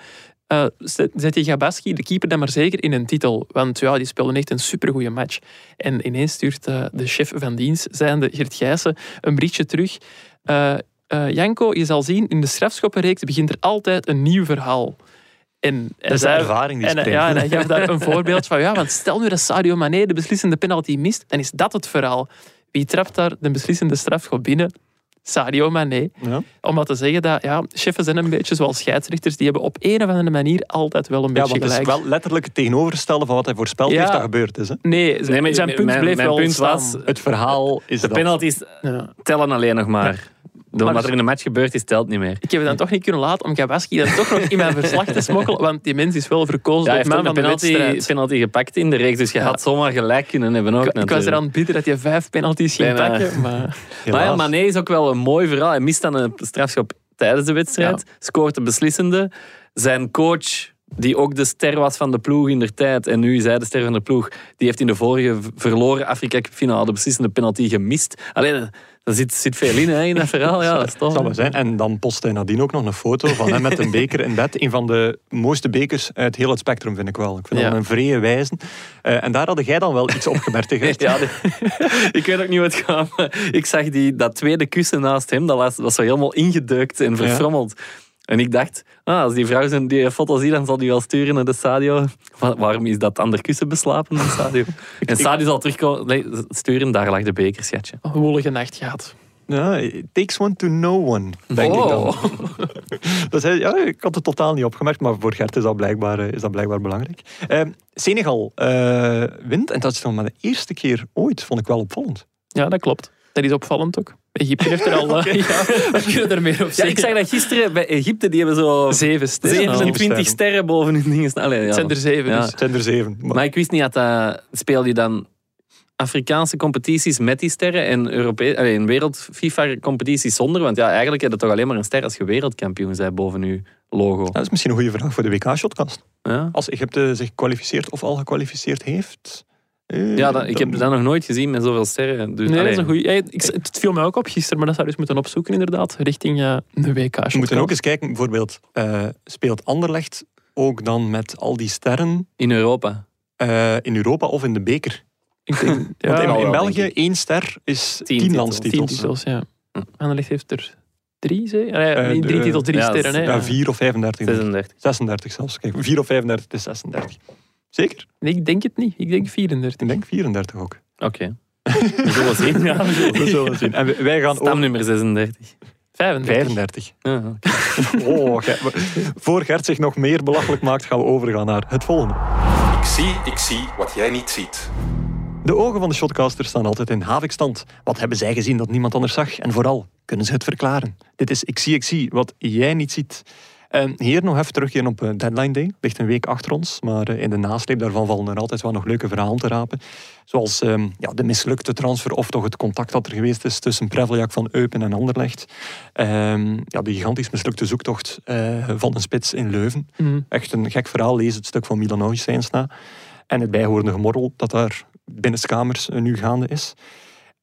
eh, zet zet je Gabaski, de keeper, dan maar zeker in een titel. Want ja, die speelde echt een supergoeie match. En ineens stuurt eh, de chef van dienst, zijnde Gert Gijssen, een berichtje terug. Eh, Janko, je zal zien, in de strafschoppenreeks begint er altijd een nieuw verhaal. En, Dat is de ervaring die en, spreekt. ja, en hij gaf daar een voorbeeld van, ja, want stel nu dat Sadio Mané de beslissende penalty mist, dan is dat het verhaal. Wie trapt daar de beslissende strafschop binnen? Sadio Mané. Ja. Om maar te zeggen dat ja, cheffen zijn een beetje zoals scheidsrechters. Die hebben op een of andere manier altijd wel een ja, beetje want het is gelijk. wel letterlijk het tegenovergestelde van wat hij voorspeld Ja. heeft dat gebeurd is. Hè? Nee, Nee, maar zijn punt mijn- bleef mijn wel punt staan. was- Het verhaal is De dat. penalties Ja. tellen alleen nog maar. De- Maar wat er in de match gebeurd is, telt niet meer. Ik heb het dan toch niet kunnen laten om Gabaski dan toch nog in mijn verslag te smokkelen, want die mens is wel verkozen Ja, man een van de penalty, wedstrijd. penalty gepakt in de reeks, dus je Ja. had zomaar gelijk kunnen hebben ook Ik, ik was natuurlijk. eraan bidden dat je vijf penalties ging Bijna. pakken, maar... Maar ja, Helaas. Mané is ook wel een mooi verhaal. Hij mist dan een strafschop tijdens de wedstrijd, scoort de beslissende. Zijn coach, die ook de ster was van de ploeg in der tijd, en nu is hij de ster van de ploeg, die heeft in de vorige verloren Afrika Cup finale de beslissende penalty gemist. Alleen, er zit, zit veel in, hè, in dat verhaal. Ja, dat zal wel zijn. En dan post hij nadien ook nog een foto van hem met een beker in bed. Een van de mooiste bekers uit heel het spectrum, vind ik wel. Ik vind Ja. dat een vrije wijze. Eh, en daar had jij dan wel iets opgemerkt? Ja, de- ik weet ook niet wat het gaat. Ik zag die, dat tweede kussen naast hem, dat was, dat was zo helemaal ingedeukt en verfrommeld. En ik dacht, ah, als die vrouw zijn, die foto ziet, dan zal die wel sturen naar de Sadio. Wa- Waarom is dat ander kussen beslapen in Sadio? En Sadio zal terugkomen, nee, sturen, daar lag de beker, schatje. Een woelige nacht gehad. Ja, it takes one to know one, denk ik dan. Oh. Dat is, ja, ik had het totaal niet opgemerkt, maar voor Gert is dat blijkbaar, eh, is dat blijkbaar belangrijk. Eh, Senegal eh, wint, en dat is nog maar de eerste keer ooit, vond ik wel opvallend. Ja, dat klopt. Dat is opvallend ook. Egypte heeft er al... eh, ja, we kunnen er meer op Ja, zeggen. ik zag dat gisteren bij Egypte, die hebben zo Zeven sterren. 27 sterren boven hun dingen. Allee, ja. Het zijn er zeven, Ja. dus. Het zijn er zeven. Maar, Maar ik wist niet dat dat... Speel je dan Afrikaanse competities met die sterren en Europe allee, een wereld-FIFA-competities zonder? Want ja, eigenlijk heb je toch alleen maar een ster als je wereldkampioen bent boven je logo. dat is misschien een goede vraag voor de WK-shotcast. Ja? Als Egypte zich kwalificeert of al gekwalificeerd heeft, Eh, Ja, dat, ik heb dat nog nooit gezien met zoveel sterren. Dus, Nee, dat is een goeie. Ja, ik, het viel mij ook op gisteren, maar dat zou je dus moeten opzoeken inderdaad. Richting eh de WK. We moeten ook eens kijken, bijvoorbeeld, eh, speelt Anderlecht ook dan met al die sterren In Europa. eh, in Europa of in de beker? Ik denk, Want ja, in, wel, België ik. één ster is Tien tien, titels. landstitels. tien titels, ja. Hm. Anderlecht heeft er drie, zeg? Nee, Eh, drie de- titels, drie ja, sterren. Hè? Ja, Ja. 4 of 35. denk ik. 36. 36 zelfs. Kijk, 4 of 35 is 36. Zeker? Nee, ik denk het niet. Ik denk 34. Ik denk 34 ook. Oké. We zullen zien. Ja, we zullen We zullen zien. En wij- wij gaan Stamnummer 36. 35. 35. Ja, oké. Oh, gij- voor Gert zich nog meer belachelijk maakt, gaan we overgaan naar het volgende. Ik zie, ik zie wat jij niet ziet. De ogen van de shotcasters staan altijd in havikstand. Wat hebben zij gezien dat niemand anders zag? En vooral, kunnen ze het verklaren? Dit is Ik zie, ik zie wat jij niet ziet. En hier nog even terugkeren op eh, Deadline Day. Ligt een week achter ons, maar eh, in de nasleep daarvan vallen er altijd wel nog leuke verhalen te rapen. Zoals ehm, ja, de mislukte transfer of toch het contact dat er geweest is tussen Preveljak van Eupen en Anderlecht. Ehm, ja, de gigantisch mislukte zoektocht eh, van een spits in Leuven. Mhm. Echt een gek verhaal. Lees het stuk van Milan Hoogsteins na. En het bijhorende gemorrel dat daar binnenskamers nu gaande is.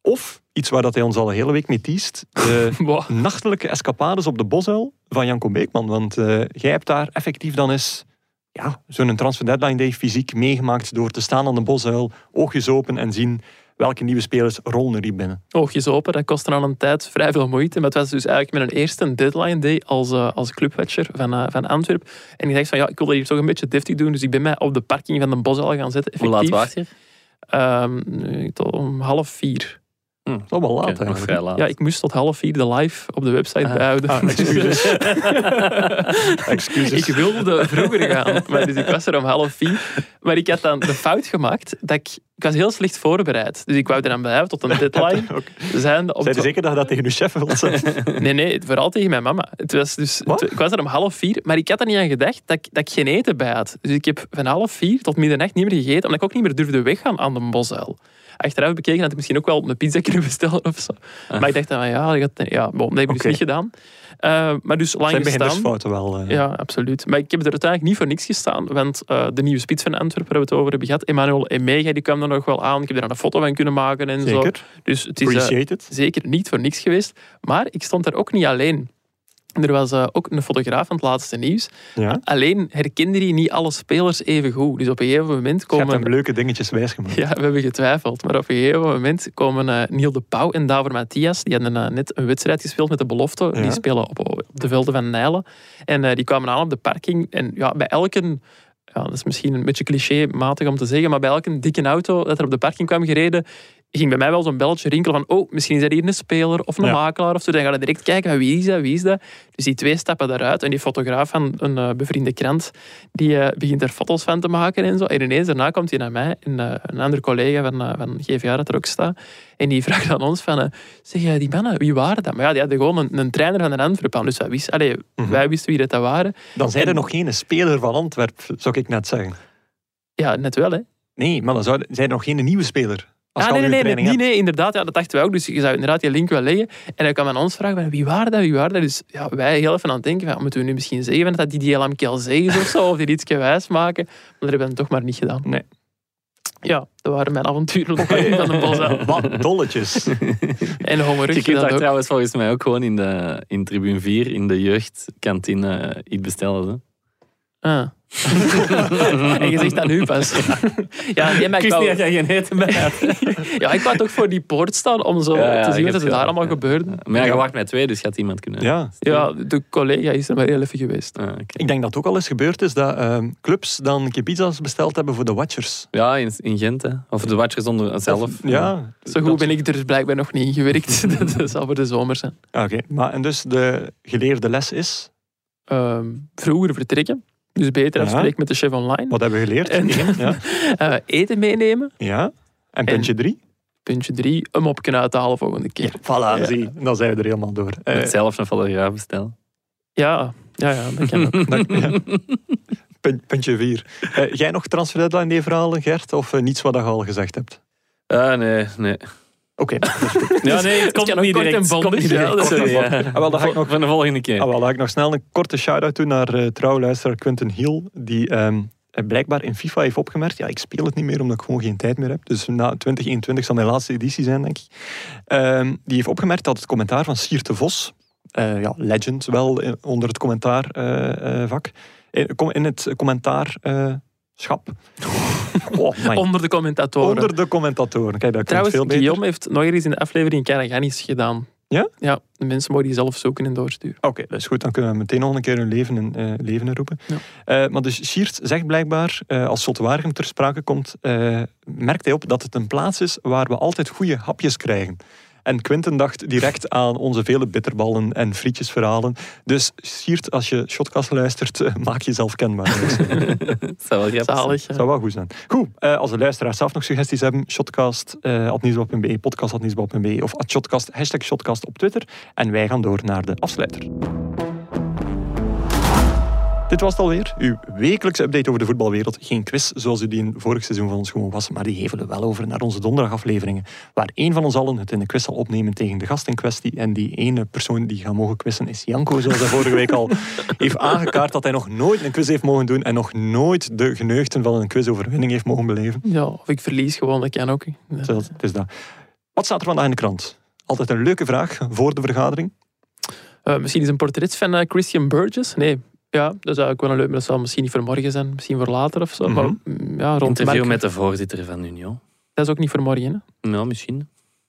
Of iets waar dat hij ons al een hele week mee teest. De Wow. nachtelijke escapades op de bosuil van Janko Beekman. Want eh, jij hebt daar effectief dan eens ja, zo'n transfer deadline day fysiek meegemaakt door te staan aan de bosuil, oogjes open en zien welke nieuwe spelers rollen er hier binnen. Oogjes open, dat kostte al een tijd vrij veel moeite. Maar het was dus eigenlijk mijn eerste deadline day als, eh, als clubwatcher van, eh, van Antwerpen. En ik dacht van ja, ik wil dat hier toch een beetje deftig doen. Dus ik ben mij op de parking van de Bosuil gaan zetten. Hoe laat Effectief. was je? Ehm, nu, tot om half vier. Dat is al wel laat eigenlijk. laat. Ja, ik moest tot half vier de live op de website Ah. bijhouden. Ah, excuses. excuses. ik wilde vroeger gaan, maar dus ik was er om half vier. Maar ik had dan de fout gemaakt dat ik... Ik was heel slecht voorbereid. Dus ik wou er dan blijven tot een deadline. Op Zijn je zeker dat je dat tegen je chef wilt zeggen? Nee, nee, vooral tegen mijn mama. Het was dus, het- ik was er om half vier, maar ik had er niet aan gedacht dat ik, dat ik geen eten bij had. Dus ik heb van half vier tot middernacht niet meer gegeten, omdat ik ook niet meer durfde weggaan aan de bosuil. Achteraf bekeken had ik misschien ook wel een pizza kunnen bestellen of zo. Maar ik dacht dan ja, dat, ja bon, dat heb ik dus niet gedaan. Eh, maar dus lang Zijn gestaan. wel. eh. Ja, absoluut. Maar ik heb er uiteindelijk niet voor niks gestaan, want eh, de nieuwe spits van Antwerpen, waar we het over hebben gehad, Emmanuel Emega, die kwam er nog wel aan. Ik heb er een foto van kunnen maken en zo. Zeker. Dus het is, zeker niet voor niks geweest. Maar ik stond daar ook niet alleen. Er was eh, ook een fotograaf van het laatste nieuws. Ja. Alleen herkende hij niet alle spelers even goed. Dus op een gegeven moment Je hebt komen... hem leuke dingetjes wijsgemaakt. Ja, we hebben getwijfeld. Maar op een gegeven moment komen eh Niel de Pauw en Davor Matthias. Die hadden eh, net een wedstrijd gespeeld met de belofte. Ja. Die spelen op, op de velden van Nijlen. En die kwamen aan op de parking. En ja, bij elke... Ja, dat is misschien een beetje clichématig om te zeggen. Maar bij elke dikke auto dat er op de parking kwam gereden... ging bij mij wel zo'n belletje rinkelen van... Oh, misschien is er hier een speler of een Ja. makelaar of zo. Dan ga je direct kijken, van wie is dat, wie is dat? Dus die twee stappen daaruit. En die fotograaf van een eh, bevriende krant... die eh, begint er foto's van te maken en zo. En ineens daarna komt hij naar mij. En eh, een andere collega van, van GVA dat er ook staat. En die vraagt aan ons van... zeg, eh, die mannen, wie waren dat? Maar ja, die hadden gewoon een, een trainer van een Antwerp aan. Dus wij wisten, allee, Mhm. wij wisten wie dat, dat waren. Dan zijn er nog geen speler van Antwerp, zou ik net zeggen. Ja, net wel, hè. Nee, maar dan zijn er nog geen nieuwe speler. Als Ah, nee, al nee, nee, nee, inderdaad. Ja, dat dachten wij ook. Dus je zou inderdaad die link wel leggen. En hij kwam aan ons vragen, van, wie waren dat, wie waren dat? Dus ja, wij heel even aan het denken, van, moeten we nu misschien zeggen van, dat die die LMKLZ is of zo, of die iets wijs maken? Maar dat hebben we dan toch maar niet gedaan. Nee. Ja, dat waren mijn avonturen van de bos. Wat dolletjes. En hongerig Je kunt daar dat ook. trouwens volgens mij ook gewoon in, de, in tribune 4 in de jeugdkantine eh, iets bestellen. Hè? Ah. en je zegt dat nu pas. ja, nee, maar ik wou, jij geen eten bij had. ja, ik wou toch voor die poort staan om zo Ja, ja, te zien wat er daar allemaal gebeurde. Maar ja, je wacht met twee, dus gaat iemand kunnen. Ja. Ja, de collega is er maar heel even geweest. Ah. Ik denk dat het ook al eens gebeurd is dat ehm, clubs dan pizza's besteld hebben voor de watchers. Ja, in, in Gent. Hè. Of de watchers onder zelf. Of- ja. Zo goed ben ik er dus blijkbaar nog niet in gewerkt. dat zal voor de zomer zijn. Ah, Oké, maar en dus de geleerde les is, Ehm, vroeger vertrekken. Dus beter Ja. afspreken met de chef online. wat hebben we geleerd? En- Eén, ja. Eh, eten meenemen. ja. En puntje drie? Puntje drie, een mopje uithalen volgende keer. Voilà, Ja. zie. Dan zijn we er helemaal door. Eh, Met zelf een fotograaf bestellen. Ja, ja, ja dat kan ook. dat- ja. Punt- Puntje vier. Eh, jij nog transfer deadline day verhalen, Gert? Of eh, niets wat je al gezegd hebt? Ah, nee, nee. Oké, dat is goed. Ja, nee, het komt niet direct, het komt niet direct. Sorry, ja. Ah, wel, dan ga ik nog Van de volgende keer. Ah, wel, laat ik nog snel een korte shout-out doen naar uh, trouwluisteraar Quentin Hiel, die ehm, eh, blijkbaar in FIFA heeft opgemerkt. Ja, ik speel het niet meer omdat ik gewoon geen tijd meer heb. Dus na 2021 zal mijn laatste editie zijn, denk ik. Ehm, die heeft opgemerkt dat het commentaar van Siert de Vos, eh, ja, legend wel eh, onder het commentaarvak, in, kom- in het commentaar eh, schap. Oh. Onder de commentatoren. Onder de commentatoren. Kijk, dat Trouwens, veel beter. Guillaume heeft nog eens in de aflevering Karagannis gedaan. Ja? Ja, de mensen mogen die zelf zoeken en doorsturen. Oké, dat is goed. Dan kunnen we meteen nog een keer hun leven, in, eh, leven inroepen. Ja. Eh, maar dus Schiert zegt blijkbaar, eh, als Zotwaargem ter sprake komt, merkt hij op dat het een plaats is waar we altijd goede hapjes krijgen. En Quinten dacht direct aan onze vele bitterballen en frietjesverhalen. Dus Schiert, als je Shotcast luistert, eh, maak jezelf kenbaar. Dat zou wel grappig zijn. Ja. zou wel goed zijn. Goed, eh, als de luisteraars zelf nog suggesties hebben, shotcast, eh @nieuwsblad.be, podcast of at shotcast, hashtag shotcast op Twitter. En wij gaan door naar de afsluiter. Dit was het alweer, uw wekelijkse update over de voetbalwereld. Geen quiz zoals u die in vorig seizoen van ons gewoon was, maar die hevelen wel over naar onze donderdagafleveringen, waar één van ons allen het in de quiz zal opnemen tegen de gast in kwestie. En die ene persoon die gaat mogen quizzen is Janko, zoals hij vorige week al heeft aangekaart dat hij nog nooit een quiz heeft mogen doen en nog nooit de geneugten van een quizoverwinning heeft mogen beleven. Ja, of ik verlies gewoon, dat kan ook. Ja. Het is dat. Wat staat er vandaag in de krant? Altijd een leuke vraag voor de vergadering. Eh, misschien is een portret van eh, Christian Burgess. Nee, ja, dat zou ook wel een leuk, maar dat zal misschien niet voor morgen zijn, misschien voor later of zo. Mhm. Maar mm, ja, rond Interview met de voorzitter van Union. Dat is ook niet voor morgen, hè? Nou, misschien.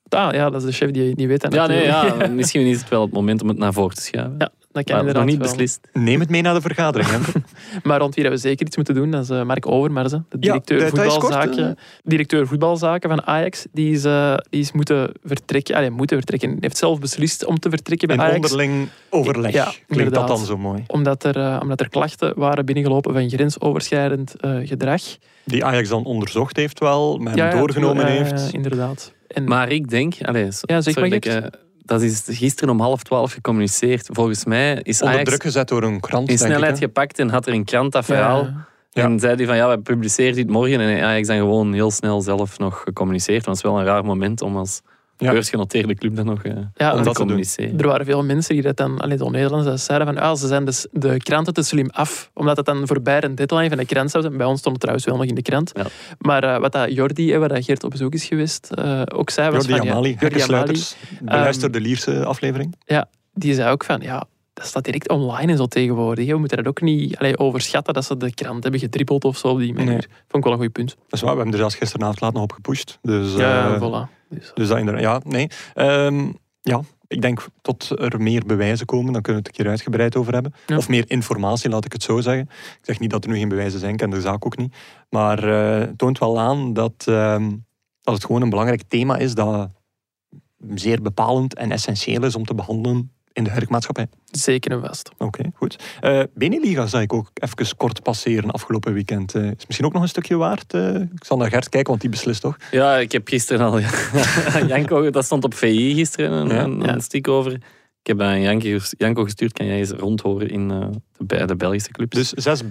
Ah, ja, dat is de chef die, die weet dat Ja, nee, ja, misschien is het wel het moment om het naar voren te schuiven. Ja, dat kan maar nog inderdaad niet wel. beslist. Neem het mee naar de vergadering. Hè? Maar rond wie dat we zeker iets moeten doen, dat is eh, Mark Overmars, hè, de directeur, dat- dat kort, voetbalzaken, eh. directeur voetbalzaken van Ajax. Die is, eh, die is moeten vertrekken. Allee, moeten vertrekken. Hij heeft zelf beslist om te vertrekken bij In Ajax. onderling overleg. Ja, Klinkt dat inderdaad. dan zo mooi? Omdat er, eh, omdat er klachten waren binnengelopen van grensoverschrijdend eh, gedrag. Die Ajax dan onderzocht heeft wel, maar Ja, doorgenomen heeft. inderdaad. En, Maar ik denk... Allez, Ja, zeg sorry maar, dat ik, dat is gisteren om half twaalf gecommuniceerd. Volgens mij is Onder Ajax druk gezet door een krant, in denk snelheid ik. gepakt en had er een krant dat verhaal. Ja, Ja. En zei hij van ja, we publiceren dit morgen. En Ajax dan gewoon heel snel zelf nog gecommuniceerd. Want het is wel een raar moment om als Ja. beursgenoteerde club dan nog eh, ja, Om dat te doen. communiceren. Er waren veel mensen die dat dan, alleen de Nederlanders, dat zeiden van ah, ze zijn dus de kranten te slim af. Omdat het dan voorbij een deadline van de krant zou zijn. Bij ons stond het trouwens wel nog in de krant. Ja. Maar eh, wat dat Jordi, eh, waar dat Geert op bezoek is geweest, eh, ook zei was Jordi van... ja, Amali, Jordi Amali. Beluister de Lierse aflevering. die zei ook van, ja, dat staat direct online en zo tegenwoordig. We moeten dat ook niet allee, overschatten dat ze de krant hebben gedribbeld of zo op die manier. Nee. Vond ik wel een goed punt. Dat is waar, we hebben er zelfs gisteravond laat nog op gepusht. Dus, ja, eh, voilà. Dus, dus dat inderdaad, ja, nee. Ehm, ja, ik denk tot er meer bewijzen komen, dan kunnen we het een keer uitgebreid over hebben. Ja. Of meer informatie, laat ik het zo zeggen. Ik zeg niet dat er nu geen bewijzen zijn, ik ken de zaak ook niet. Maar eh, het toont wel aan dat, ehm, dat het gewoon een belangrijk thema is dat zeer bepalend en essentieel is om te behandelen in de huidige maatschappij. zeker en vast. Oké, goed. Eh Beneliga zag ik ook even kort passeren afgelopen weekend. Eh, is misschien ook nog een stukje waard? eh? ik zal naar Gert kijken, want die beslist toch? Ja, ik heb gisteren al... Janko, dat stond op VI gisteren, een, Ja. een, Ja. een stuk over. Ik heb aan Janko, ges- Janko gestuurd. Kan jij eens rondhoren in eh, de, bij de Belgische clubs? Dus zes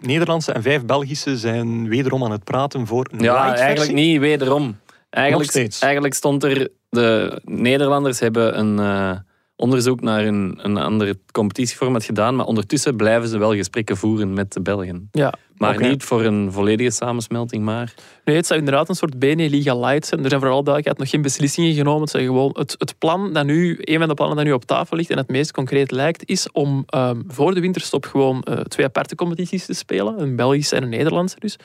Nederlandse en vijf Belgische zijn wederom aan het praten voor een Ja, eigenlijk niet wederom. Eigenlijk, Nog steeds. eigenlijk stond er... De Nederlanders hebben een eh, onderzoek naar een, een ander competitieformat gedaan, maar ondertussen blijven ze wel gesprekken voeren met de Belgen. Ja, Maar niet voor een volledige samensmelting, maar... Nee, het zou inderdaad een soort Bene-Liga light zijn. Er zijn vooral duidelijkheid nog geen beslissingen genomen. Het, zijn gewoon het, het plan dat nu, een van de plannen dat nu op tafel ligt en het meest concreet lijkt, is om ehm, voor de winterstop gewoon eh, twee aparte competities te spelen. Een Belgische en een Nederlandse dus.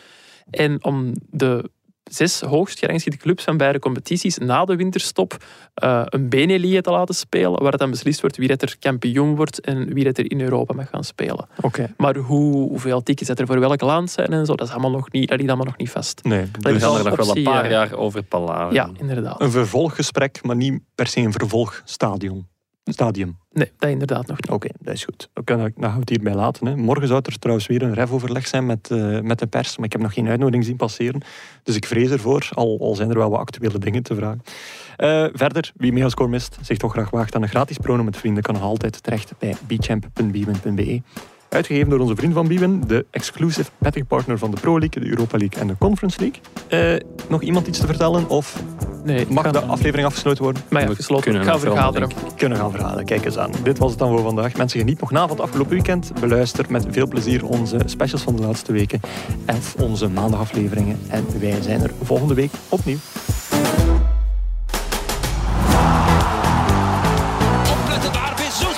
En om de zes hoogst gerangschikte clubs van beide competities na de winterstop eh, een Beneliga te laten spelen, waar het dan beslist wordt wie dat er kampioen wordt en wie dat er in Europa mag gaan spelen. Oké. Maar hoe, hoeveel tickets dat er voor welk land zijn en zo, dat is allemaal nog niet, dat ligt allemaal nog niet vast. Nee, We dus gaan er nog wel een paar eh, jaar over palaveren. Ja, inderdaad. een vervolggesprek, maar niet per se een vervolgstadion. Stadium. Nee, dat inderdaad nog niet. Oké, dat is goed. Dan gaan we het hierbij laten. Hè. Morgen zou er trouwens weer een refoverleg zijn met, eh, met de pers, maar ik heb nog geen uitnodiging zien passeren. Dus ik vrees ervoor, al, al zijn er wel wat actuele dingen te vragen. Eh, verder, wie Megascore mist, zich toch graag waagt aan een gratis prono met vrienden, kan nog altijd terecht bij bchamp.bwin.be. Uitgegeven door onze vriend van Biewen, de exclusive betting partner van de Pro League, de Europa League en de Conference League. Eh, nog iemand iets te vertellen? Of Nee, Mag gaan- de aflevering afgesloten worden? Maar ja, We gesloten. kunnen Ik ga nog filmen, vergaderen. denk Kunnen gaan verhalen. Kijk eens aan. Dit was het dan voor vandaag. Mensen, geniet nog na van het afgelopen weekend. Beluister met veel plezier onze specials van de laatste weken. Of onze maandagafleveringen. En wij zijn er volgende week opnieuw. Opletten daar, Jesus